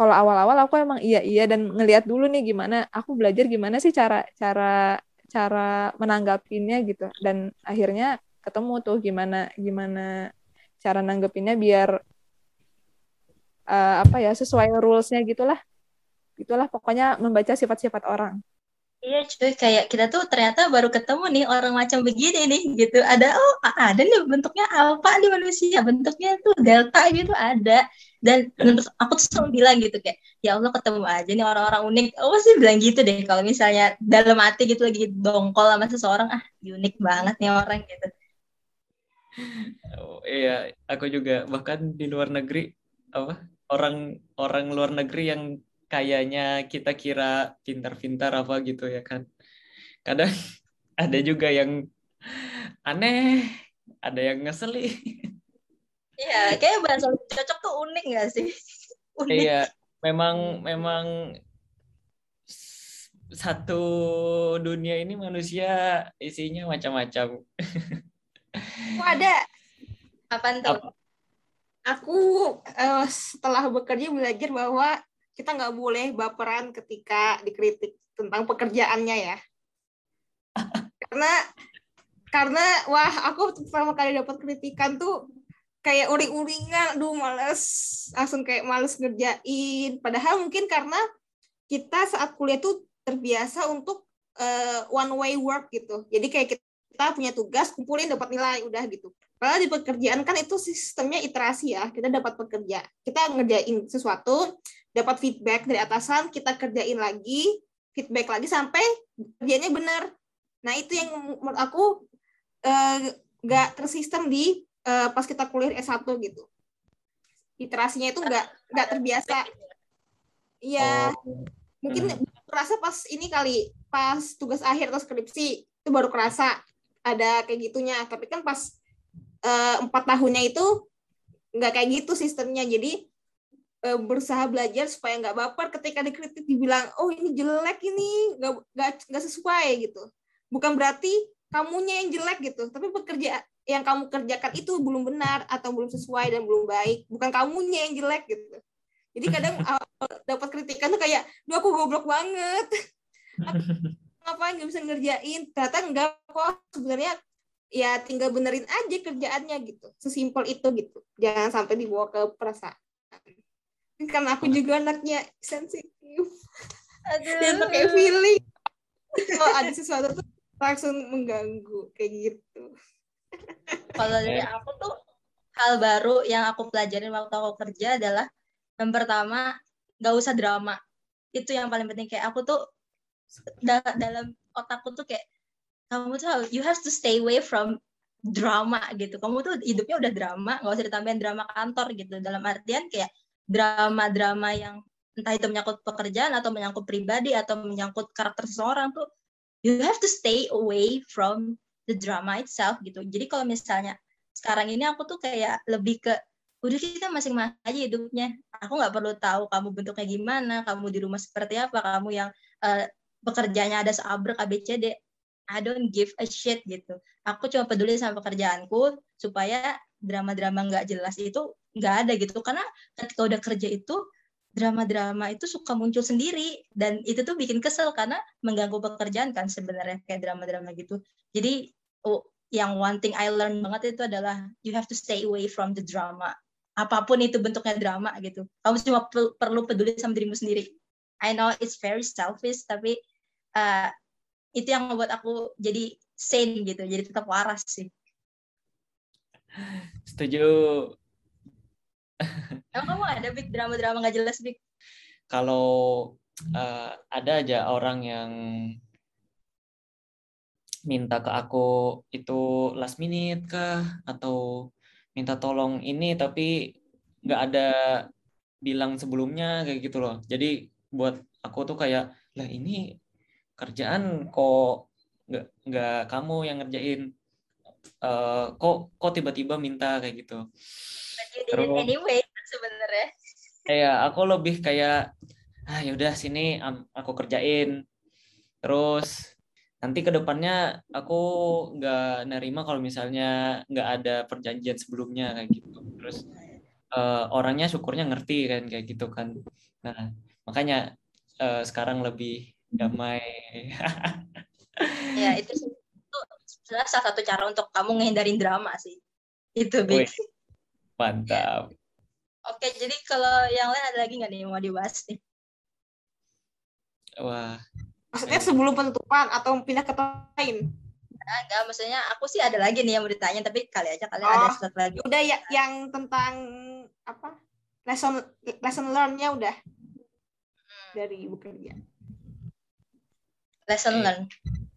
kalau awal-awal aku emang iya iya dan ngelihat dulu nih gimana aku belajar gimana sih cara cara cara menanggapinnya gitu dan akhirnya ketemu tuh gimana gimana cara nanggepinnya biar eh, apa ya sesuai rulesnya gitulah gitulah pokoknya membaca sifat-sifat orang Iya cuy, kayak kita tuh ternyata baru ketemu nih orang macam begini nih gitu. Ada oh ada nih bentuknya alpha nih manusia, bentuknya tuh delta gitu ada. Dan menurut aku tuh selalu bilang gitu kayak ya Allah ketemu aja nih orang-orang unik. Oh sih bilang gitu deh kalau misalnya dalam hati gitu lagi dongkol sama seseorang ah unik banget nih orang gitu. Oh, iya, aku juga bahkan di luar negeri apa orang orang luar negeri yang kayaknya kita kira pintar-pintar apa gitu ya kan. Kadang ada juga yang aneh, ada yang ngeselin. Iya, kayak bahasa cocok tuh unik gak sih? Unik. Iya, memang memang satu dunia ini manusia isinya macam-macam. Aku ada Apaan tuh? Apa? aku eh, setelah bekerja belajar bahwa kita nggak boleh baperan ketika dikritik tentang pekerjaannya ya karena karena wah aku pertama kali dapat kritikan tuh kayak uring-uringan aduh males langsung kayak males ngerjain padahal mungkin karena kita saat kuliah tuh terbiasa untuk eh, one way work gitu jadi kayak kita punya tugas kumpulin dapat nilai udah gitu Padahal di pekerjaan kan itu sistemnya iterasi ya. Kita dapat pekerja, kita ngerjain sesuatu, dapat feedback dari atasan, kita kerjain lagi, feedback lagi sampai kerjanya benar. Nah itu yang menurut aku eh, nggak tersistem di eh, pas kita kuliah S1 gitu. Iterasinya itu nggak nggak terbiasa. Iya, Oh, mungkin Hmm. kerasa pas ini kali, pas tugas akhir atau skripsi itu baru kerasa ada kayak gitunya. Tapi kan pas eh, empat tahunnya itu nggak kayak gitu sistemnya jadi eh, berusaha belajar supaya nggak baper ketika dikritik dibilang oh ini jelek ini nggak nggak sesuai gitu bukan berarti kamunya yang jelek gitu. Tapi pekerja yang kamu kerjakan itu belum benar atau belum sesuai dan belum baik. Bukan kamunya yang jelek gitu. Jadi kadang dapat kritikan tuh kayak duh aku goblok banget. Ngapain nggak bisa ngerjain? Ternyata enggak kok. Sebenarnya ya tinggal benerin aja kerjaannya gitu. Sesimpel itu gitu. Jangan sampai dibawa ke perasaan. Karena aku juga anaknya sensitif. Dia pakai feeling. Kalau ada sesuatu tuh langsung mengganggu kayak gitu Kalau dari aku tuh hal baru yang aku pelajarin waktu aku kerja adalah yang pertama nggak usah drama. Itu yang paling penting kayak aku tuh da- dalam otakku tuh kayak kamu tuh you have to stay away from drama gitu. Kamu tuh hidupnya udah drama, nggak usah ditambahin drama kantor gitu. Dalam artian kayak drama-drama yang entah itu menyangkut pekerjaan atau menyangkut pribadi atau menyangkut karakter seseorang tuh you have to stay away from the drama itself gitu. Jadi kalau misalnya sekarang ini aku tuh kayak lebih ke udah kita masing-masing aja hidupnya. Aku nggak perlu tahu kamu bentuknya gimana, kamu di rumah seperti apa, kamu yang uh, bekerjanya ada seabrek ABCD. I don't give a shit gitu. Aku cuma peduli sama pekerjaanku supaya drama-drama nggak jelas itu nggak ada gitu. Karena ketika udah kerja itu drama-drama itu suka muncul sendiri dan itu tuh bikin kesel karena mengganggu pekerjaan kan sebenarnya kayak drama-drama gitu. Jadi oh, yang one thing I learn banget itu adalah you have to stay away from the drama. Apa pun itu bentuknya drama gitu. Kamu cuma perlu peduli sama dirimu sendiri. I know it's very selfish tapi uh, itu yang membuat aku jadi sane gitu. Jadi tetap waras sih. Setuju Emang kamu ada big drama-drama nggak jelas big? Kalau uh, ada aja orang yang minta ke aku itu last minute kah atau minta tolong ini tapi nggak ada bilang sebelumnya kayak gitu loh. Jadi buat aku tuh kayak lah ini kerjaan kok nggak nggak kamu yang ngerjain uh, kok kok tiba-tiba minta kayak gitu. Terus anyway sebenarnya. Kayak aku lebih kayak ah yaudah sini aku kerjain. Terus nanti ke depannya aku nggak nerima kalau misalnya nggak ada perjanjian sebelumnya kayak gitu. Terus uh, orangnya syukurnya ngerti kan kayak gitu kan. Nah makanya uh, sekarang lebih damai. Ya itu itu salah satu cara untuk kamu ngehindarin drama sih itu Big. Mantap. Oke, jadi kalau yang lain ada lagi nggak nih yang mau dibahas nih? Wah. Maksudnya sebelum penutupan atau pindah ke lain? Nah, enggak, maksudnya aku sih ada lagi nih yang mau ditanya, tapi kali aja kalian oh, ada sesuatu lagi. Udah ya, yang tentang apa? Lesson lesson learn-nya udah hmm. dari bekerja. Lesson learn.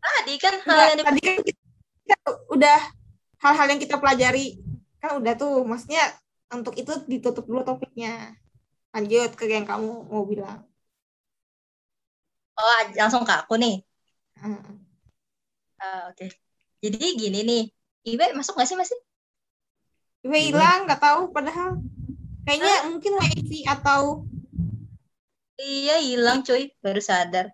Tadi kan hal yang tadi kan kita udah hal-hal yang kita pelajari kan udah tuh. Maksudnya untuk itu ditutup dulu topiknya. Lanjut ke yang kamu mau bilang. Oh langsung ke aku nih. Uh. Uh, oke. Okay. jadi gini nih Iwe masuk gak sih masih Iwe hilang nggak tahu padahal. Kayaknya uh. mungkin wifi atau iya hilang cuy. Baru sadar.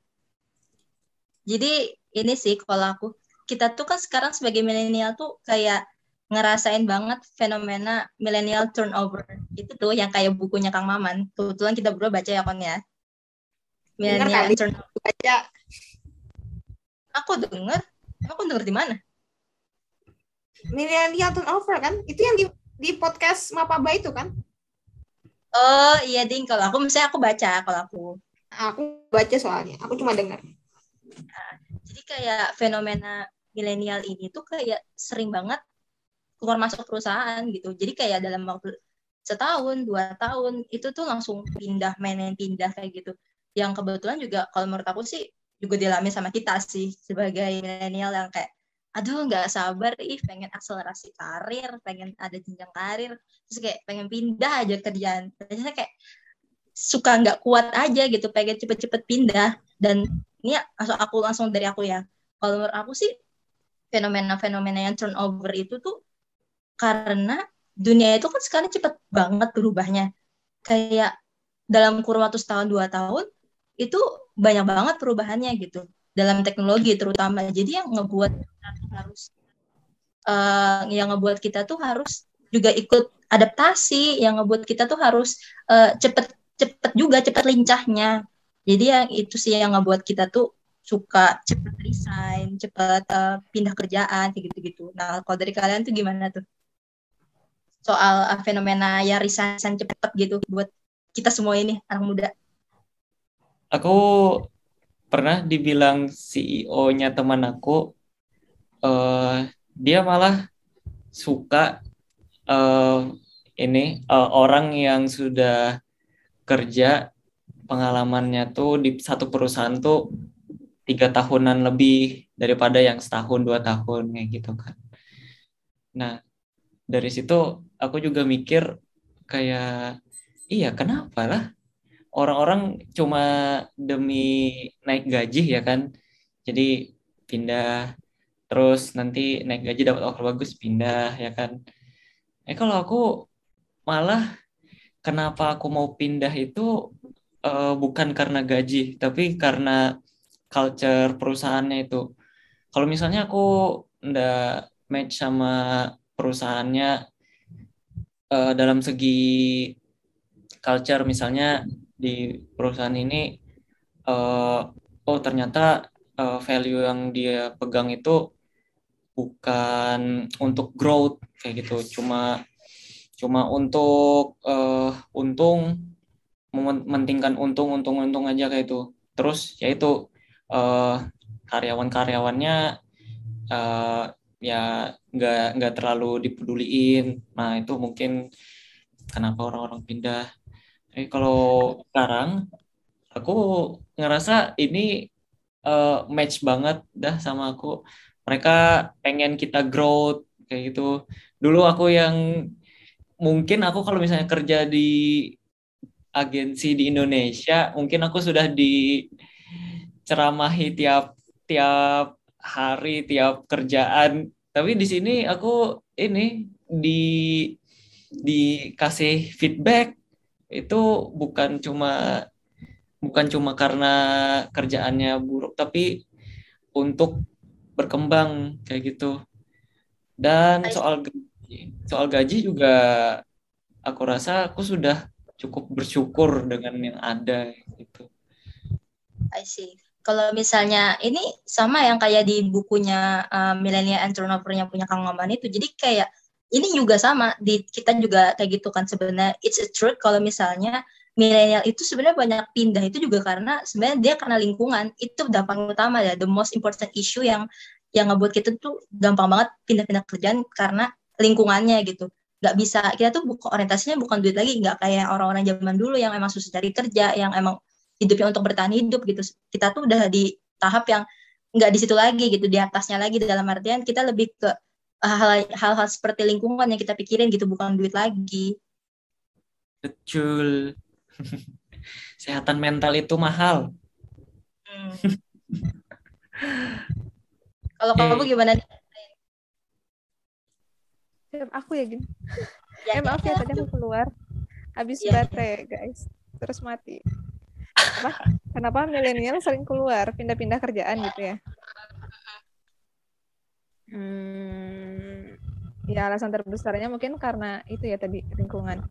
Jadi ini sih kalau aku kita tuh kan sekarang sebagai milenial tuh kayak ngerasain banget fenomena millennial turnover. Itu tuh yang kayak bukunya Kang Maman. Kebetulan kita berdua baca ya kon ya? Millennial turnover. Baca. Aku denger. Aku denger di mana? Millennial turnover kan? Itu yang di di podcast Mapaba itu kan? Oh iya ding. Kalau aku misalnya aku baca kalau aku. Aku baca soalnya. Aku cuma dengar nah, jadi kayak fenomena milenial ini tuh kayak sering banget keluar masuk perusahaan gitu. Jadi kayak dalam waktu setahun dua tahun itu tuh langsung pindah main pindah kayak gitu. Yang kebetulan juga kalau menurut aku sih juga dialami sama kita sih sebagai milenial yang kayak aduh nggak sabar ih pengen akselerasi karir pengen ada jenjang karir. Terus kayak pengen pindah aja kerjaan. Biasanya kayak suka nggak kuat aja gitu pengen cepet-cepet pindah. Dan ini aku langsung dari aku ya. Kalau menurut aku sih fenomena-fenomena yang turnover itu tuh karena dunia itu kan sekarang cepat banget berubahnya. Kayak dalam kurun waktu setahun dua tahun itu banyak banget perubahannya gitu. Dalam teknologi terutama. Jadi yang ngebuat harus uh, yang ngebuat kita tuh harus juga ikut adaptasi yang ngebuat kita tuh harus uh, cepet cepet juga cepet lincahnya. Jadi yang itu sih yang ngebuat kita tuh suka cepet resign cepet uh, pindah kerjaan kayak gitu gitu nah kalau dari kalian tuh gimana tuh soal uh, fenomena ya resign cepat gitu buat kita semua ini anak muda? Aku pernah dibilang CEO-nya teman aku, uh, dia malah suka uh, ini uh, orang yang sudah kerja pengalamannya tuh di satu perusahaan tuh tiga tahunan lebih daripada yang setahun dua tahun kayak gitu kan. Nah dari situ aku juga mikir kayak iya kenapa lah? Orang-orang cuma demi naik gaji ya kan? Jadi pindah terus nanti naik gaji dapat offer bagus pindah ya kan? Eh kalau aku malah kenapa aku mau pindah itu uh, bukan karena gaji tapi karena culture perusahaannya itu. Kalau misalnya aku ndak match sama perusahaannya uh, dalam segi culture misalnya di perusahaan ini uh, oh ternyata uh, value yang dia pegang itu bukan untuk growth kayak gitu. Cuma cuma untuk uh, untung mementingkan untung untung untung aja kayak itu. Terus yaitu uh, karyawan-karyawannya uh, ya nggak nggak terlalu dipeduliin. Nah itu mungkin kenapa orang-orang pindah. Eh kalau sekarang aku ngerasa ini uh, match banget dah sama aku. Mereka pengen kita growth kayak gitu. Dulu aku yang mungkin aku kalau misalnya kerja di agensi di Indonesia mungkin aku sudah diceramahi tiap tiap hari tiap kerjaan tapi di sini aku ini di dikasih feedback itu bukan cuma bukan cuma karena kerjaannya buruk tapi untuk berkembang kayak gitu. Dan soal gaji, soal gaji juga aku rasa aku sudah cukup bersyukur dengan yang ada gitu. I see. Kalau misalnya ini sama yang kayak di bukunya uh, Millennial Entrepreneur yang punya Kang Maman itu. Jadi kayak ini juga sama di kita juga kayak gitu kan sebenarnya. It's a truth kalau misalnya milenial itu sebenarnya banyak pindah itu juga karena sebenarnya dia karena lingkungan. Itu dampak utama ya the most important issue yang yang ngebuat kita tuh gampang banget pindah-pindah kerjaan karena lingkungannya gitu. Nggak bisa kita tuh buka orientasinya bukan duit lagi nggak kayak orang-orang zaman dulu yang emang susah cari kerja yang emang hidupnya untuk bertahan hidup gitu kita tuh udah di tahap yang nggak di situ lagi gitu di atasnya lagi dalam artian kita lebih ke hal-hal seperti lingkungan yang kita pikirin gitu bukan duit lagi betul Kesehatan mental itu mahal. Hmm. Kalau kamu gimana? Aku ya gini. Ya, eh maaf ya, ya tadi aku keluar. Habis ya. baterai guys. Terus mati. Apa? Kenapa milenial sering keluar, pindah-pindah kerjaan gitu ya? Hmm, ya alasan terbesarnya mungkin karena itu ya tadi lingkungan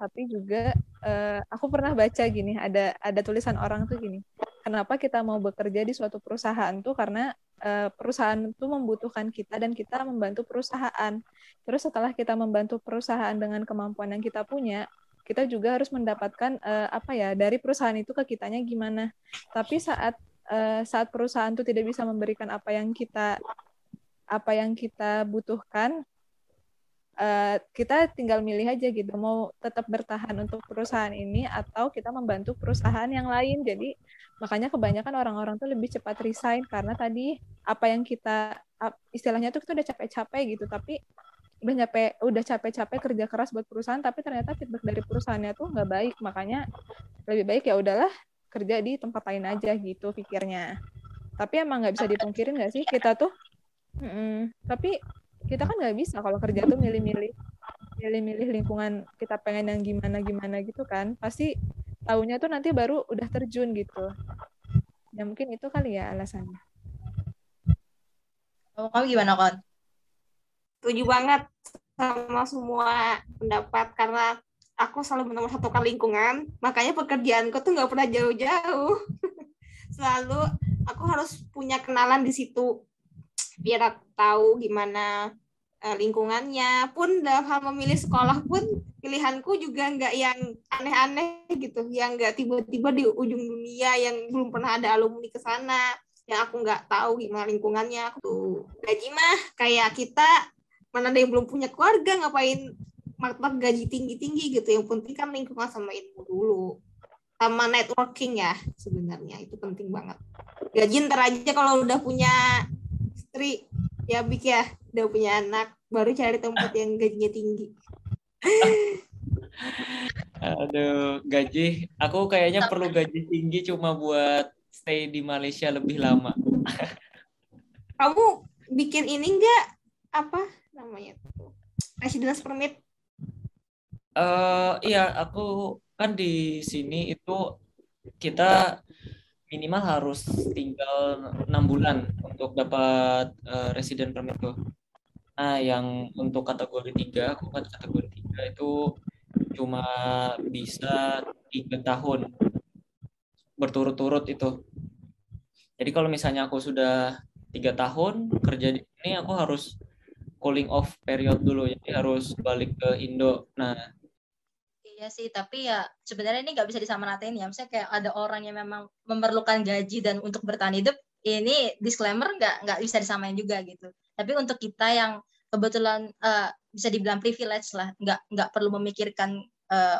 tapi juga uh, aku pernah baca gini ada ada tulisan orang tuh gini kenapa kita mau bekerja di suatu perusahaan tuh karena uh, perusahaan itu membutuhkan kita dan kita membantu perusahaan terus setelah kita membantu perusahaan dengan kemampuan yang kita punya kita juga harus mendapatkan uh, apa ya dari perusahaan itu ke kitanya gimana. Tapi saat uh, saat perusahaan itu tidak bisa memberikan apa yang kita apa yang kita butuhkan uh, kita tinggal milih aja gitu mau tetap bertahan untuk perusahaan ini atau kita membantu perusahaan yang lain. Jadi makanya kebanyakan orang-orang tuh lebih cepat resign karena tadi apa yang kita istilahnya tuh kita udah capek-capek gitu tapi udah capek udah capek-capek kerja keras buat perusahaan tapi ternyata feedback dari perusahaannya tuh nggak baik. Makanya lebih baik ya udahlah kerja di tempat lain aja gitu pikirnya. Tapi emang nggak bisa dipungkirin nggak sih kita tuh? Mm tapi kita kan nggak bisa kalau kerja tuh milih-milih milih-milih lingkungan kita pengen yang gimana gimana gitu kan. Pasti tahunya tuh nanti baru udah terjun gitu. Ya mungkin itu kali ya alasannya. Oh, kamu gimana kon setuju banget sama semua pendapat karena aku selalu menemukan satu lingkungan. Makanya pekerjaanku tuh nggak pernah jauh-jauh. Selalu aku harus punya kenalan di situ biar tahu gimana uh, lingkungannya. Pun dalam hal memilih sekolah pun pilihanku juga nggak yang aneh-aneh gitu yang nggak tiba-tiba di ujung dunia yang belum pernah ada alumni ke sana yang aku nggak tahu gimana lingkungannya. Aku gaji mah kayak kita mana ada yang belum punya keluarga ngapain martabak gaji tinggi-tinggi gitu. Yang penting kan lingkungan sama ilmu dulu. Sama networking ya sebenarnya itu penting banget. Gaji ntar aja kalau udah punya istri ya Bik ya. Udah punya anak baru cari tempat yang gajinya tinggi. Aduh gaji. Aku kayaknya perlu gaji tinggi cuma buat stay di Malaysia lebih lama. Kamu bikin ini enggak apa namanya tuh residence permit Eh iya, aku kan di sini itu kita minimal harus tinggal enam bulan untuk dapat eh, resident permit tuh. Nah, yang untuk kategori tiga, aku kan kategori tiga itu cuma bisa tiga tahun berturut-turut itu. Jadi kalau misalnya aku sudah tiga tahun kerja di sini, aku harus cooling off period dulu, jadi harus balik ke Indo. Nah, Iya sih, tapi ya sebenarnya ini nggak bisa disamaratain ya. Misalnya kayak ada orang yang memang memerlukan gaji dan untuk bertahan hidup, ini disclaimer nggak nggak bisa disamain juga gitu. Tapi untuk kita yang kebetulan eh, bisa dibilang privilege lah, nggak nggak perlu memikirkan eh,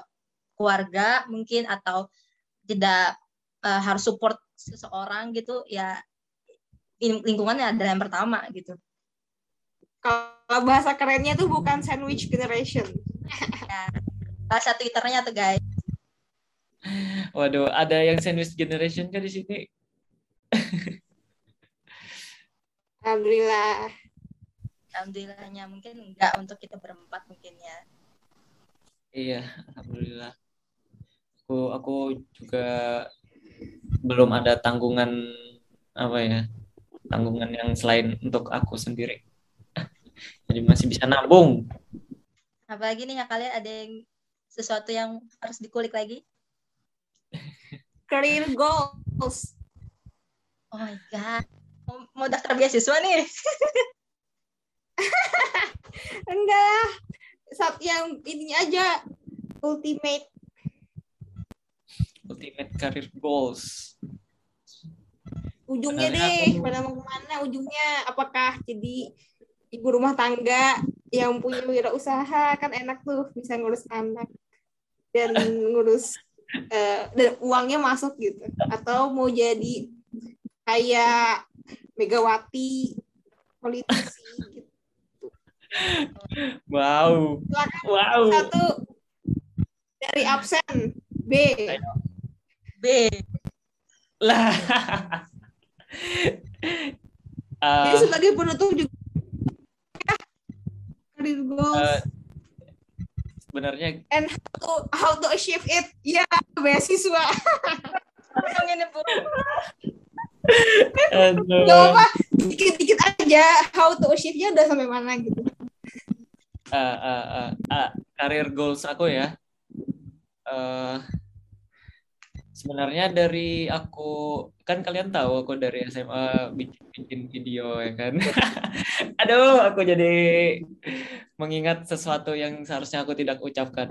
keluarga mungkin atau tidak eh, harus support seseorang gitu, ya in- lingkungannya adalah yang pertama gitu. Kalau bahasa kerennya tuh bukan sandwich generation Ya, bahasa twitternya tuh guys. waduh, ada yang sandwich generation kan di sini? alhamdulillah Alhamdulillahnya mungkin enggak untuk kita berempat mungkin ya. Iya, alhamdulillah. Aku aku juga belum ada tanggungan apa ya? Tanggungan yang selain untuk aku sendiri. Jadi masih bisa nabung. Apalagi nih ya kalian ada yang sesuatu yang harus dikulik lagi? career goals Oh my god. Mau, mau daftar beasiswa nih. enggak saat yang ini aja ultimate Ultimate career goals. ujungnya Sebenarnya deh pada mau ke mana ujungnya apakah jadi ibu rumah tangga yang punya wirausaha kan enak tuh bisa ngurus anak dan ngurus eh, dan uangnya masuk gitu atau mau jadi kayak Megawati politisi gitu. Wow. Silakan Wow. satu dari absen B B. Lah. Ah, jadi sebagai penutup juga career goals eh, sebenarnya and how to, how to achieve it ya beasiswa Bu. aduh. Gak apa dikit-dikit aja how to achieve-nya udah sampai mana gitu Ah, ah, ah, ah, career goals aku ya. Eh, sebenarnya dari aku kan kalian tahu aku dari SMA bikin bikin video ya kan. Aduh, aku jadi mengingat sesuatu yang seharusnya aku tidak ucapkan.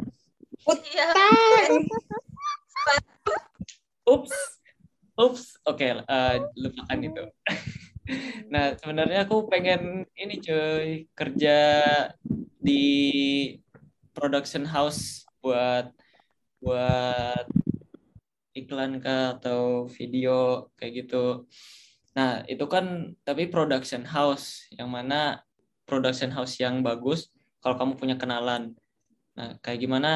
Iya. Ups, ups. Oke, eh, lupakan itu. Nah, sebenarnya aku pengen ini cuy, kerja di production house buat buat iklan kah atau video kayak gitu. Nah, itu kan tapi production house yang mana production house yang bagus kalau kamu punya kenalan. Nah, kayak gimana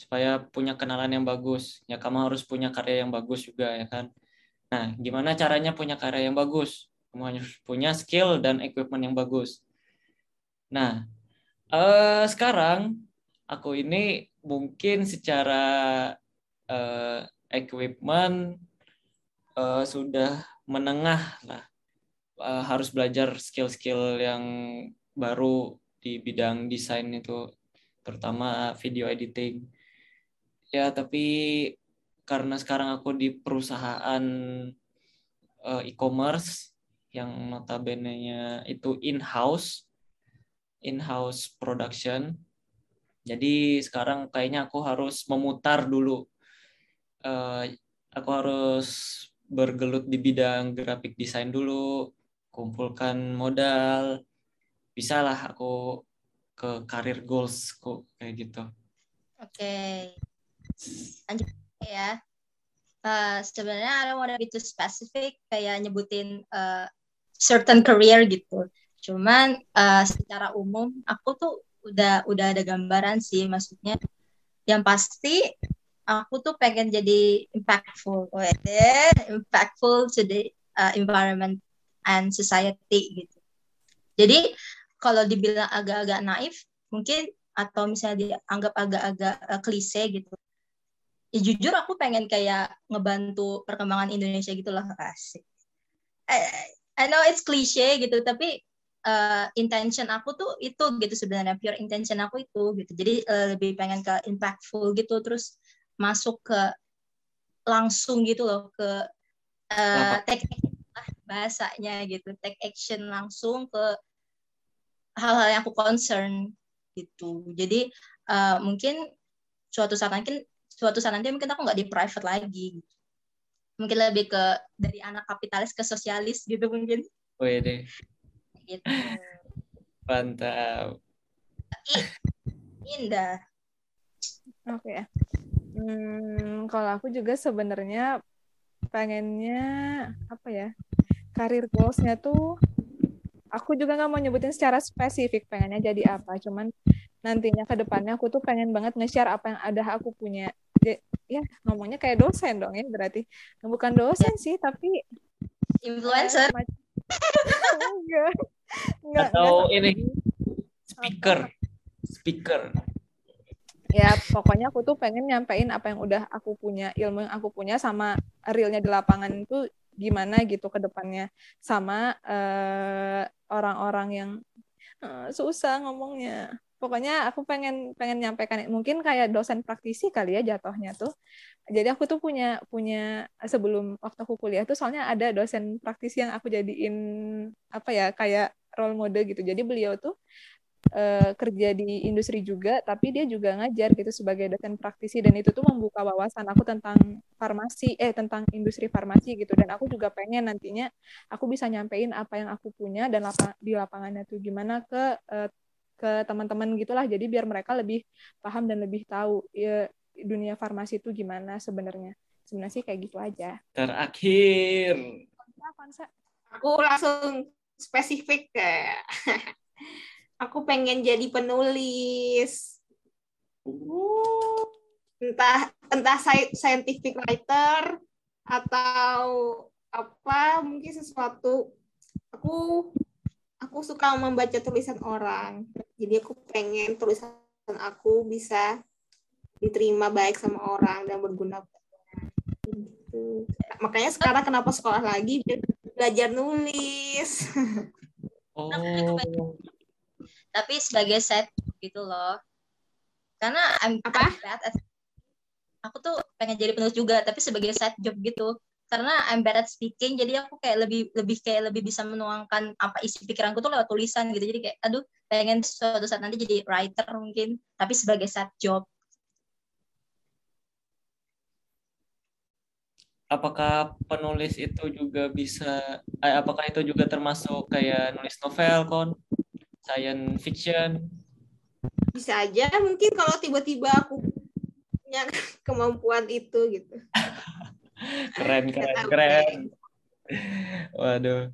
supaya punya kenalan yang bagus? Ya kamu harus punya karya yang bagus juga ya kan. Nah, gimana caranya punya karya yang bagus? Kamu harus punya skill dan equipment yang bagus. Nah, eh, sekarang aku ini mungkin secara eh, equipment eh, sudah menengah lah. Eh, harus belajar skill-skill yang baru di bidang desain itu, terutama video editing. Ya, tapi karena sekarang aku di perusahaan eh, e-commerce yang notabene-nya itu in-house, in-house production. Jadi sekarang kayaknya aku harus memutar dulu. Eh, aku harus bergelut di bidang graphic design dulu, kumpulkan modal. Bisalah aku ke career goalsku kayak gitu. Oke. Lanjut ya. Eh, sebenarnya don't wanna be too specific kayak nyebutin eh, certain career gitu. Cuman eh, secara umum aku tuh udah udah ada gambaran sih maksudnya yang pasti aku tuh pengen jadi impactful, Wede, impactful to the uh, environment and society gitu. Jadi kalau dibilang agak-agak naif, mungkin atau misalnya dianggap agak-agak uh, klise gitu. Ya jujur aku pengen kayak ngebantu perkembangan Indonesia gitu lah asik. I, I know it's cliche gitu, tapi uh, intention aku tuh itu gitu sebenarnya pure intention aku itu gitu. Jadi uh, lebih pengen ke impactful gitu, terus masuk ke langsung gitu loh ke uh, take bahasanya gitu, take action langsung ke hal-hal yang aku concern gitu. Jadi uh, mungkin suatu saat nanti suatu saat nanti mungkin aku nggak di private lagi. Mungkin lebih ke dari anak kapitalis ke sosialis gitu mungkin. Wede. Gitu. Mantap. Indah. Oke. Okay. Hmm, kalau aku juga sebenarnya pengennya apa ya? Karir goalsnya tuh aku juga nggak mau nyebutin secara spesifik pengennya jadi apa cuman nantinya ke depannya aku tuh pengen banget nge-share apa yang ada aku punya. Ya ngomongnya kayak dosen dong ya berarti. Bukan dosen sih tapi influencer. enggak enggak. Atau enggak. ini speaker. Speaker ya pokoknya aku tuh pengen nyampein apa yang udah aku punya ilmu yang aku punya sama realnya di lapangan itu gimana gitu ke depannya sama uh, orang-orang yang uh, susah ngomongnya. Pokoknya aku pengen pengen nyampaikan mungkin kayak dosen praktisi kali ya jatuhnya tuh. Jadi aku tuh punya punya sebelum waktu aku kuliah tuh soalnya ada dosen praktisi yang aku jadiin apa ya kayak role model gitu. Jadi beliau tuh uh, kerja di industri juga, tapi dia juga ngajar gitu sebagai dosen praktisi dan itu tuh membuka wawasan aku tentang farmasi, eh tentang industri farmasi gitu. Dan aku juga pengen nantinya aku bisa nyampein apa yang aku punya dan lapa, di lapangannya tuh gimana ke uh, ke teman-teman gitulah. Jadi biar mereka lebih paham dan lebih tahu ya, dunia farmasi itu gimana sebenarnya. Sebenarnya sih kayak gitu aja. Terakhir. Aku langsung spesifik kayak aku pengen jadi penulis. Entah entah scientific writer atau apa mungkin sesuatu. Aku aku suka membaca tulisan orang. Jadi aku pengen tulisan aku bisa diterima baik sama orang dan berguna. Gitu. makanya sekarang kenapa sekolah lagi? Belajar nulis. Oh tapi sebagai set gitu loh. Karena I'm, apa? Bad at, aku tuh pengen jadi penulis juga tapi sebagai set job gitu. Karena I'm bad at speaking jadi aku kayak lebih lebih kayak lebih bisa menuangkan apa isi pikiranku tuh lewat tulisan gitu. Jadi kayak aduh pengen suatu saat nanti jadi writer mungkin tapi sebagai set job. Apakah penulis itu juga bisa eh, apakah itu juga termasuk kayak nulis novel kon science fiction. Bisa aja mungkin kalau tiba-tiba aku punya kemampuan itu gitu. Keren keren keren. Waduh.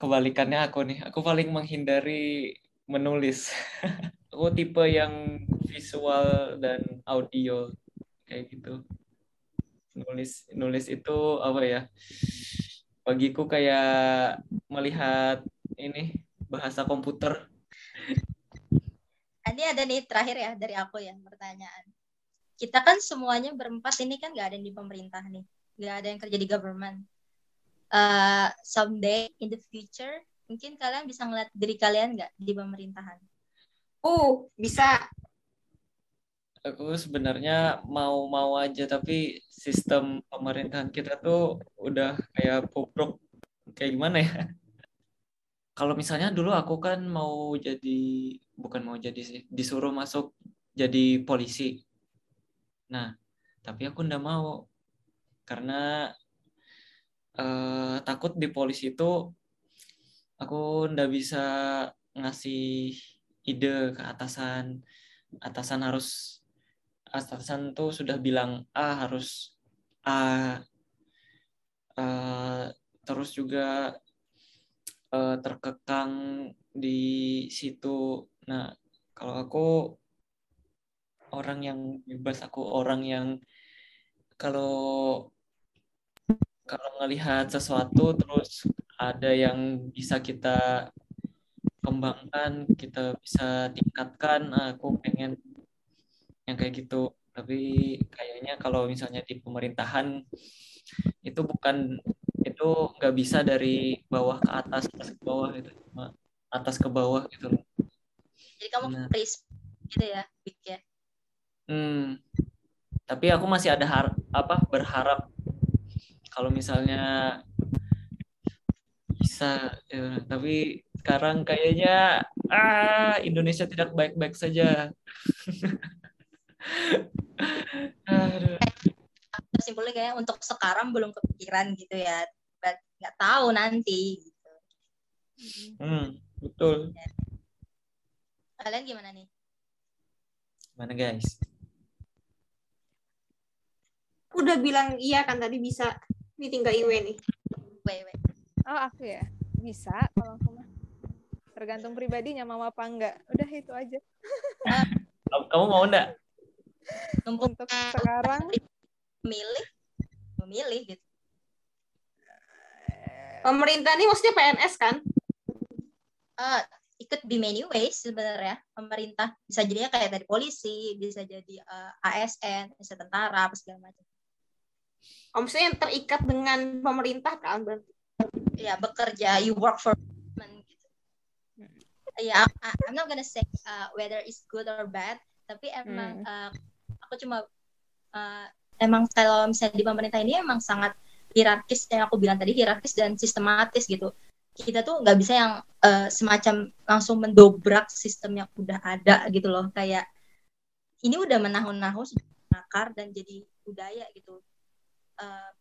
Kebalikannya aku nih. Aku paling menghindari menulis. Aku tipe yang visual dan audio kayak gitu. Nulis nulis itu apa ya? Bagiku kayak melihat ini bahasa komputer. Ini ada nih terakhir ya dari aku ya pertanyaan. Kita kan semuanya berempat ini kan nggak ada yang di pemerintah nih, nggak ada yang kerja di government. Uh, someday in the future mungkin kalian bisa ngeliat diri kalian nggak di pemerintahan? Uh, bisa. Aku sebenarnya mau-mau aja tapi sistem pemerintahan kita tuh udah kayak bobrok kayak gimana ya? Kalau misalnya dulu aku kan mau jadi bukan mau jadi sih disuruh masuk jadi polisi. Nah tapi aku ndak mau. Karena uh, takut di polisi itu aku ndak bisa ngasih ide ke atasan. Atasan harus atasan tuh sudah bilang A harus A. Uh, terus juga uh, terkekang di situ. Nah, kalau aku orang yang bebas, aku orang yang kalau kalau ngelihat sesuatu terus ada yang bisa kita kembangkan, kita bisa tingkatkan. Nah, aku pengen yang kayak gitu. Tapi kayaknya kalau misalnya di pemerintahan itu bukan itu nggak bisa dari bawah ke atas, atas ke bawah itu cuma atas ke bawah gitu loh. Jadi kamu Benar. freeze gitu ya, ya. Hmm. Tapi aku masih ada har apa berharap kalau misalnya bisa ya, tapi sekarang kayaknya ah Indonesia tidak baik-baik saja. Aduh. Simpulnya kayak untuk sekarang belum kepikiran gitu ya. Nggak tahu nanti gitu. Hmm, betul. Kalian gimana nih? Mana guys? Udah bilang iya kan tadi bisa. Ini tinggal Iwe nih. Wait, wait. Oh aku ya bisa kalau aku mah tergantung pribadinya mau apa enggak. Udah itu aja. Kamu kamu mau enggak? Numpuk Untuk sekarang memilih, memilih gitu. Pemerintah ini maksudnya PNS kan? Eh, ikut be many ways sebenarnya. Pemerintah bisa jadinya kayak dari polisi bisa jadi eh, ASN bisa tentara apa segala macam. Oh, maksudnya yang terikat dengan pemerintah kan berarti. ya bekerja you work for government gitu. Ya I- I- I'm not gonna say uh, whether it's good or bad tapi emang uh, aku cuma uh, emang kalau misalnya di pemerintah ini emang sangat hierarkis yang aku bilang tadi hierarkis dan sistematis gitu. Kita tuh nggak bisa yang uh, semacam langsung mendobrak sistem yang udah ada gitu loh. Kayak ini udah menahun-nahun nakar dan jadi budaya gitu. Uh,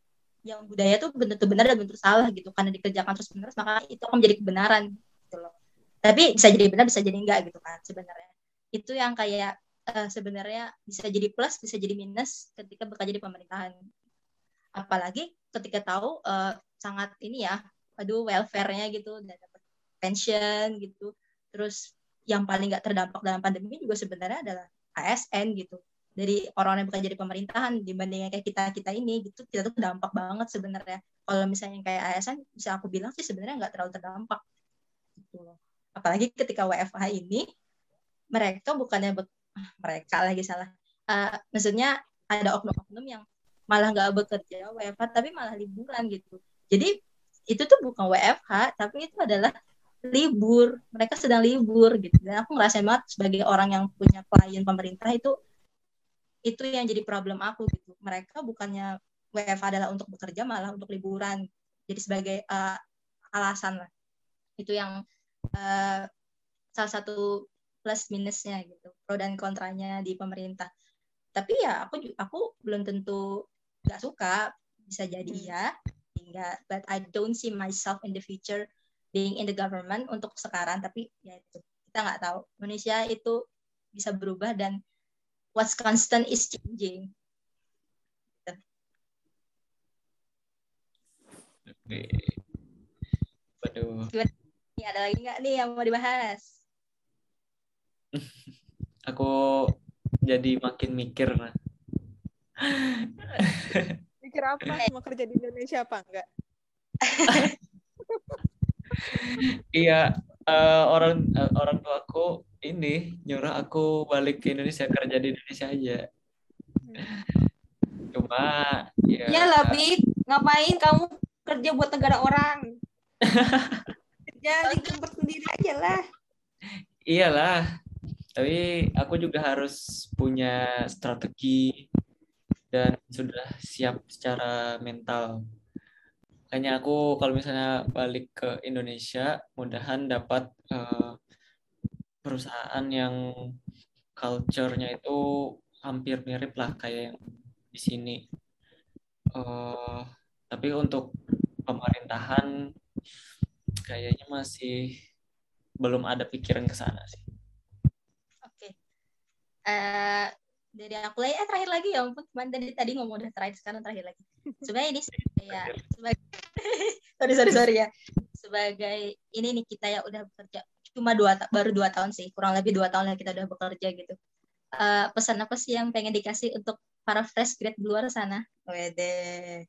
yang budaya tuh bentuk benar dan bentuk salah gitu. Karena dikerjakan terus menerus maka itu akan menjadi kebenaran gitu loh. Tapi bisa jadi benar bisa jadi enggak gitu kan sebenarnya. Itu yang kayak eh, sebenarnya bisa jadi plus bisa jadi minus ketika bekerja di pemerintahan. Apalagi ketika tahu eh, sangat ini ya aduh welfare-nya gitu dan dapat pension gitu. Terus yang paling nggak terdampak dalam pandemi juga sebenarnya adalah ASN gitu. Dari orang yang bekerja di pemerintahan dibandingnya kayak kita kita ini gitu kita tuh dampak banget sebenarnya. Kalau misalnya kayak ASN bisa aku bilang sih sebenarnya nggak terlalu terdampak gitu loh. Apalagi ketika WFH ini mereka bukannya mereka lagi salah. Eh, maksudnya ada oknum-oknum yang malah nggak bekerja WFH tapi malah liburan gitu. Jadi itu tuh bukan WFH tapi itu adalah libur. Mereka sedang libur gitu. Dan aku ngerasain banget sebagai orang yang punya klien pemerintah itu itu yang jadi problem aku gitu. Mereka bukannya WFH adalah untuk bekerja malah untuk liburan. Jadi sebagai eh, alasan lah. Itu yang eh, salah satu plus minusnya gitu pro dan kontranya di pemerintah. Tapi ya aku aku belum tentu nggak suka bisa jadi ya enggak but I don't see myself in the future being in the government untuk sekarang tapi ya itu kita nggak tahu. Indonesia itu bisa berubah dan what's constant is changing. Oke. Waduh, Ini ada lagi nggak nih yang mau dibahas? Aku jadi makin mikir. nah. mikir apa mau kerja di Indonesia apa enggak? Iya, eh, orang eh, orang tua aku ini nyuruh aku balik ke Indonesia kerja di Indonesia aja. Cuma ya Ya lah, Bik. Ngapain kamu kerja buat negara orang? kerja di tempat sendiri aja lah. iyalah. Tapi aku juga harus punya strategi dan sudah siap secara mental. Makanya aku kalau misalnya balik ke Indonesia, mudahan dapat eh, perusahaan yang culture-nya itu hampir mirip lah kayak yang di sini. Eh, tapi untuk pemerintahan kayaknya masih belum ada pikiran ke sana sih. Eh dari aku lagi, eh terakhir lagi ya ampun, cuman tadi tadi ngomong udah terakhir sekarang terakhir lagi. Sebenarnya ini ya sebagai sorry sorry sorry ya sebagai ini nih kita ya udah bekerja cuma dua baru dua tahun sih kurang lebih dua tahun lah kita udah bekerja gitu. Eh pesan apa sih yang pengen dikasih untuk para fresh grad di luar sana? Wede.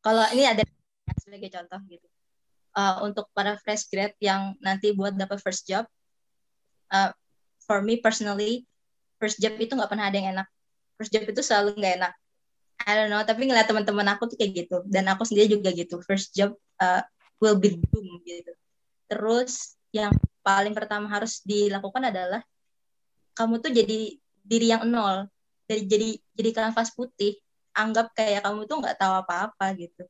Kalau ini ada sebagai contoh gitu. uh, untuk para fresh grad yang nanti buat dapat first job, uh, for me personally, first job itu nggak pernah ada yang enak. First job itu selalu nggak enak. I don't know, tapi ngeliat teman-teman aku tuh kayak gitu. Dan aku sendiri juga gitu. First job uh, will be boom gitu. Terus yang paling pertama harus dilakukan adalah kamu tuh jadi diri yang nol. Jadi jadi jadi kanvas putih anggap kayak kamu tuh nggak tahu apa-apa gitu.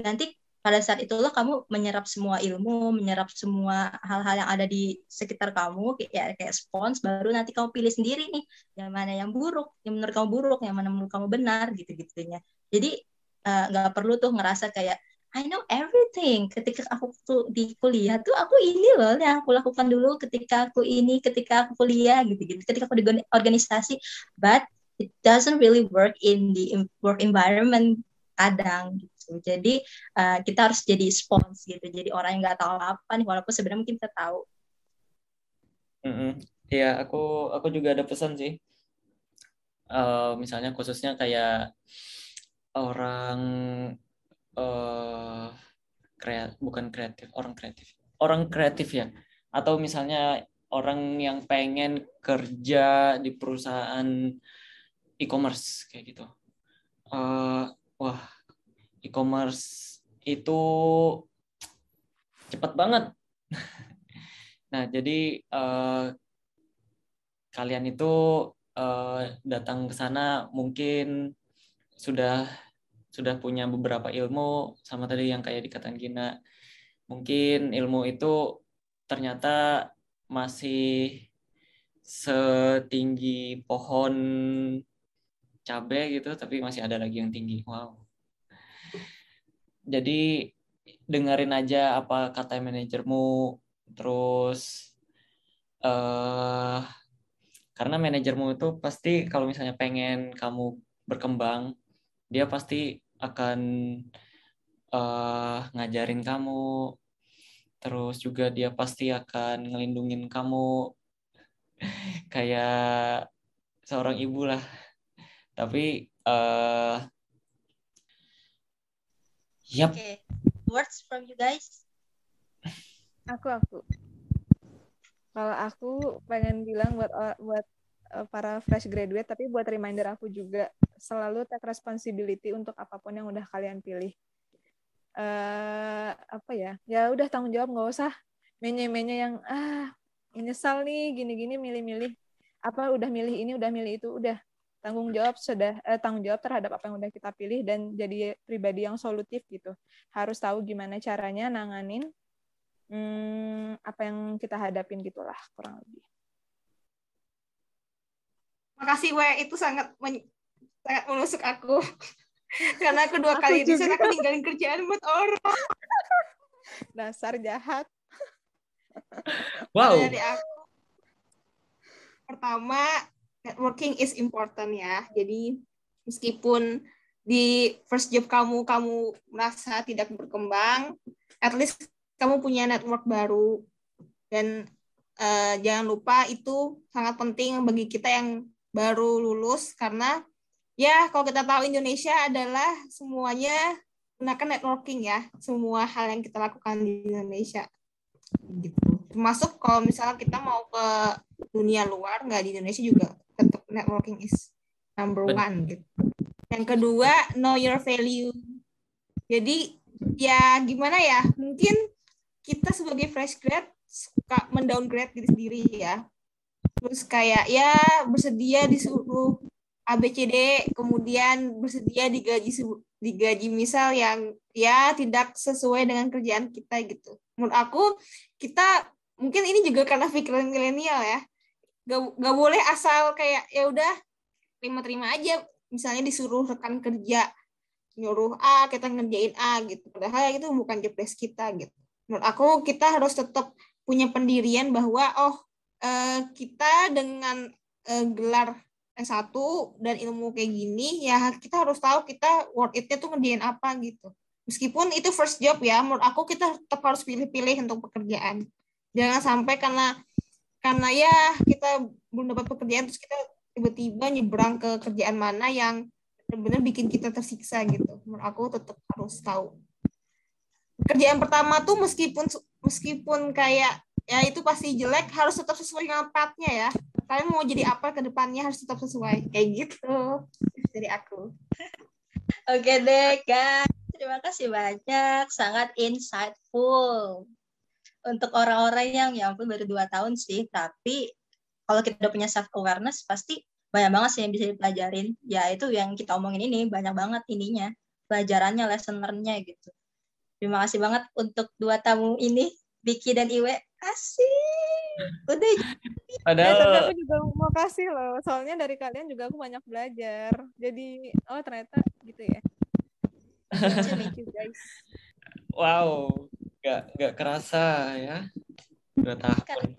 Nanti pada saat itulah kamu menyerap semua ilmu, menyerap semua hal-hal yang ada di sekitar kamu, kayak kayak spons, baru nanti kamu pilih sendiri nih, yang mana yang buruk, yang menurut kamu buruk, yang mana menurut kamu benar, gitu-gitunya. Jadi eh, nggak uh, perlu tuh ngerasa kayak I know everything. Ketika aku tuh di kuliah tuh aku ini loh yang aku lakukan dulu ketika aku ini, ketika aku kuliah gitu-gitu. Ketika aku di organisasi, but it doesn't really work in the work environment kadang gitu. Jadi uh, kita harus jadi spons gitu. Jadi orang yang nggak tahu apa nih walaupun sebenarnya mungkin kita tahu. Mm -hmm. Ya aku aku juga ada pesan sih. Uh, misalnya khususnya kayak orang uh, kreat bukan kreatif orang kreatif orang kreatif ya atau misalnya orang yang pengen kerja di perusahaan e-commerce kayak gitu. Uh, wah, e-commerce itu cepat banget. nah, jadi uh, kalian itu uh, datang ke sana mungkin sudah sudah punya beberapa ilmu sama tadi yang kayak dikatakan Gina. Mungkin ilmu itu ternyata masih setinggi pohon cabai gitu tapi masih ada lagi yang tinggi wow jadi dengerin aja apa kata manajermu terus uh, karena manajermu itu pasti kalau misalnya pengen kamu berkembang dia pasti akan uh, ngajarin kamu. Terus juga dia pasti akan ngelindungin kamu. Kayak seorang ibu lah. Tapi uh, yep. Okay. Words from you guys? Aku aku. Kalau aku pengen bilang buat buat eh, para fresh graduate tapi buat reminder aku juga selalu take responsibility untuk apa pun yang udah kalian pilih. Uh, apa ya? Ya udah tanggung jawab nggak usah menye-menye yang ah menyesal nih gini-gini milih-milih apa udah milih ini udah milih itu udah tanggung jawab sudah eh, tanggung jawab terhadap apa yang udah kita pilih dan jadi pribadi yang solutif gitu. Harus tahu gimana caranya nanganin hmm, apa yang kita hadapin gitulah kurang lebih. Makasih we itu sangat men sangat menusuk aku. Karena aku dua aku kali di sana aku ninggalin kerjaan buat orang. Dasar jahat. Wow. Dari aku. Pertama networking is important ya. Jadi meskipun di first job kamu kamu merasa tidak berkembang, at least kamu punya network baru. Dan uh, jangan lupa itu sangat penting bagi kita yang baru lulus karena ya kalau kita tahu Indonesia adalah semuanya gunakan networking ya. Semua hal yang kita lakukan di Indonesia. Gitu. Termasuk kalau misalnya kita mau ke dunia luar nggak di Indonesia juga networking is number one gitu. Yang kedua, know your value. Jadi ya gimana ya? Mungkin kita sebagai fresh grad suka mendowngrade diri sendiri ya. Terus kayak ya bersedia disuruh ABCD, kemudian bersedia digaji digaji misal yang ya tidak sesuai dengan kerjaan kita gitu. Menurut aku kita mungkin ini juga karena pikiran milenial ya gak, boleh asal kayak ya udah terima-terima aja. Misalnya disuruh rekan kerja nyuruh A kita ngerjain A gitu. Padahal itu bukan job desk kita gitu. Menurut aku kita harus tetap punya pendirian bahwa oh eh, kita dengan eh, gelar S1 dan ilmu kayak gini ya kita harus tahu kita worth it-nya tuh ngerjain apa gitu. Meskipun itu first job ya menurut aku kita tetap harus pilih-pilih untuk pekerjaan. Jangan sampai karena karena ya kita belum dapat pekerjaan terus kita tiba-tiba nyebrang ke kerjaan mana yang benar-benar bikin kita tersiksa gitu. Menurut aku tetap harus tahu. kerjaan pertama tuh meskipun meskipun kayak ya itu pasti jelek harus tetap sesuai dengan pathnya ya. Kalian mau jadi apa ke depannya harus tetap sesuai kayak gitu. Dari aku. Oke deh guys. Terima kasih banyak sangat insightful untuk orang-orang yang ya ampun baru dua tahun sih tapi kalau kita udah punya self awareness pasti banyak banget sih yang bisa dipelajarin. Ya itu yang kita omongin ini banyak banget ininya pelajarannya lesson learn-nya gitu. Terima kasih banget untuk dua tamu ini Vicky dan Iwe. Asik. Udah padahal ya, tapi aku juga mau kasih loh soalnya dari kalian juga aku banyak belajar. Jadi oh ternyata gitu ya. Thank you guys. Wow gak gak kerasa ya. Dua tahun.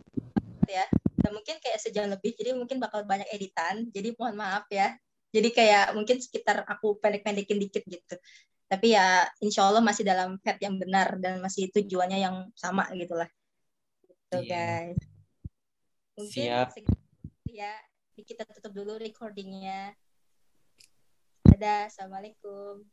ya dan mungkin kayak sejam lebih jadi mungkin bakal banyak editan jadi mohon maaf ya. Jadi kayak mungkin sekitar aku pendek-pendekin dikit gitu. Tapi ya insya Allah masih dalam fat yang benar dan masih tujuannya yang sama gitulah gitu yeah. guys. Mungkin Siap. ya kita tutup dulu recordingnya. Dadah assalamualaikum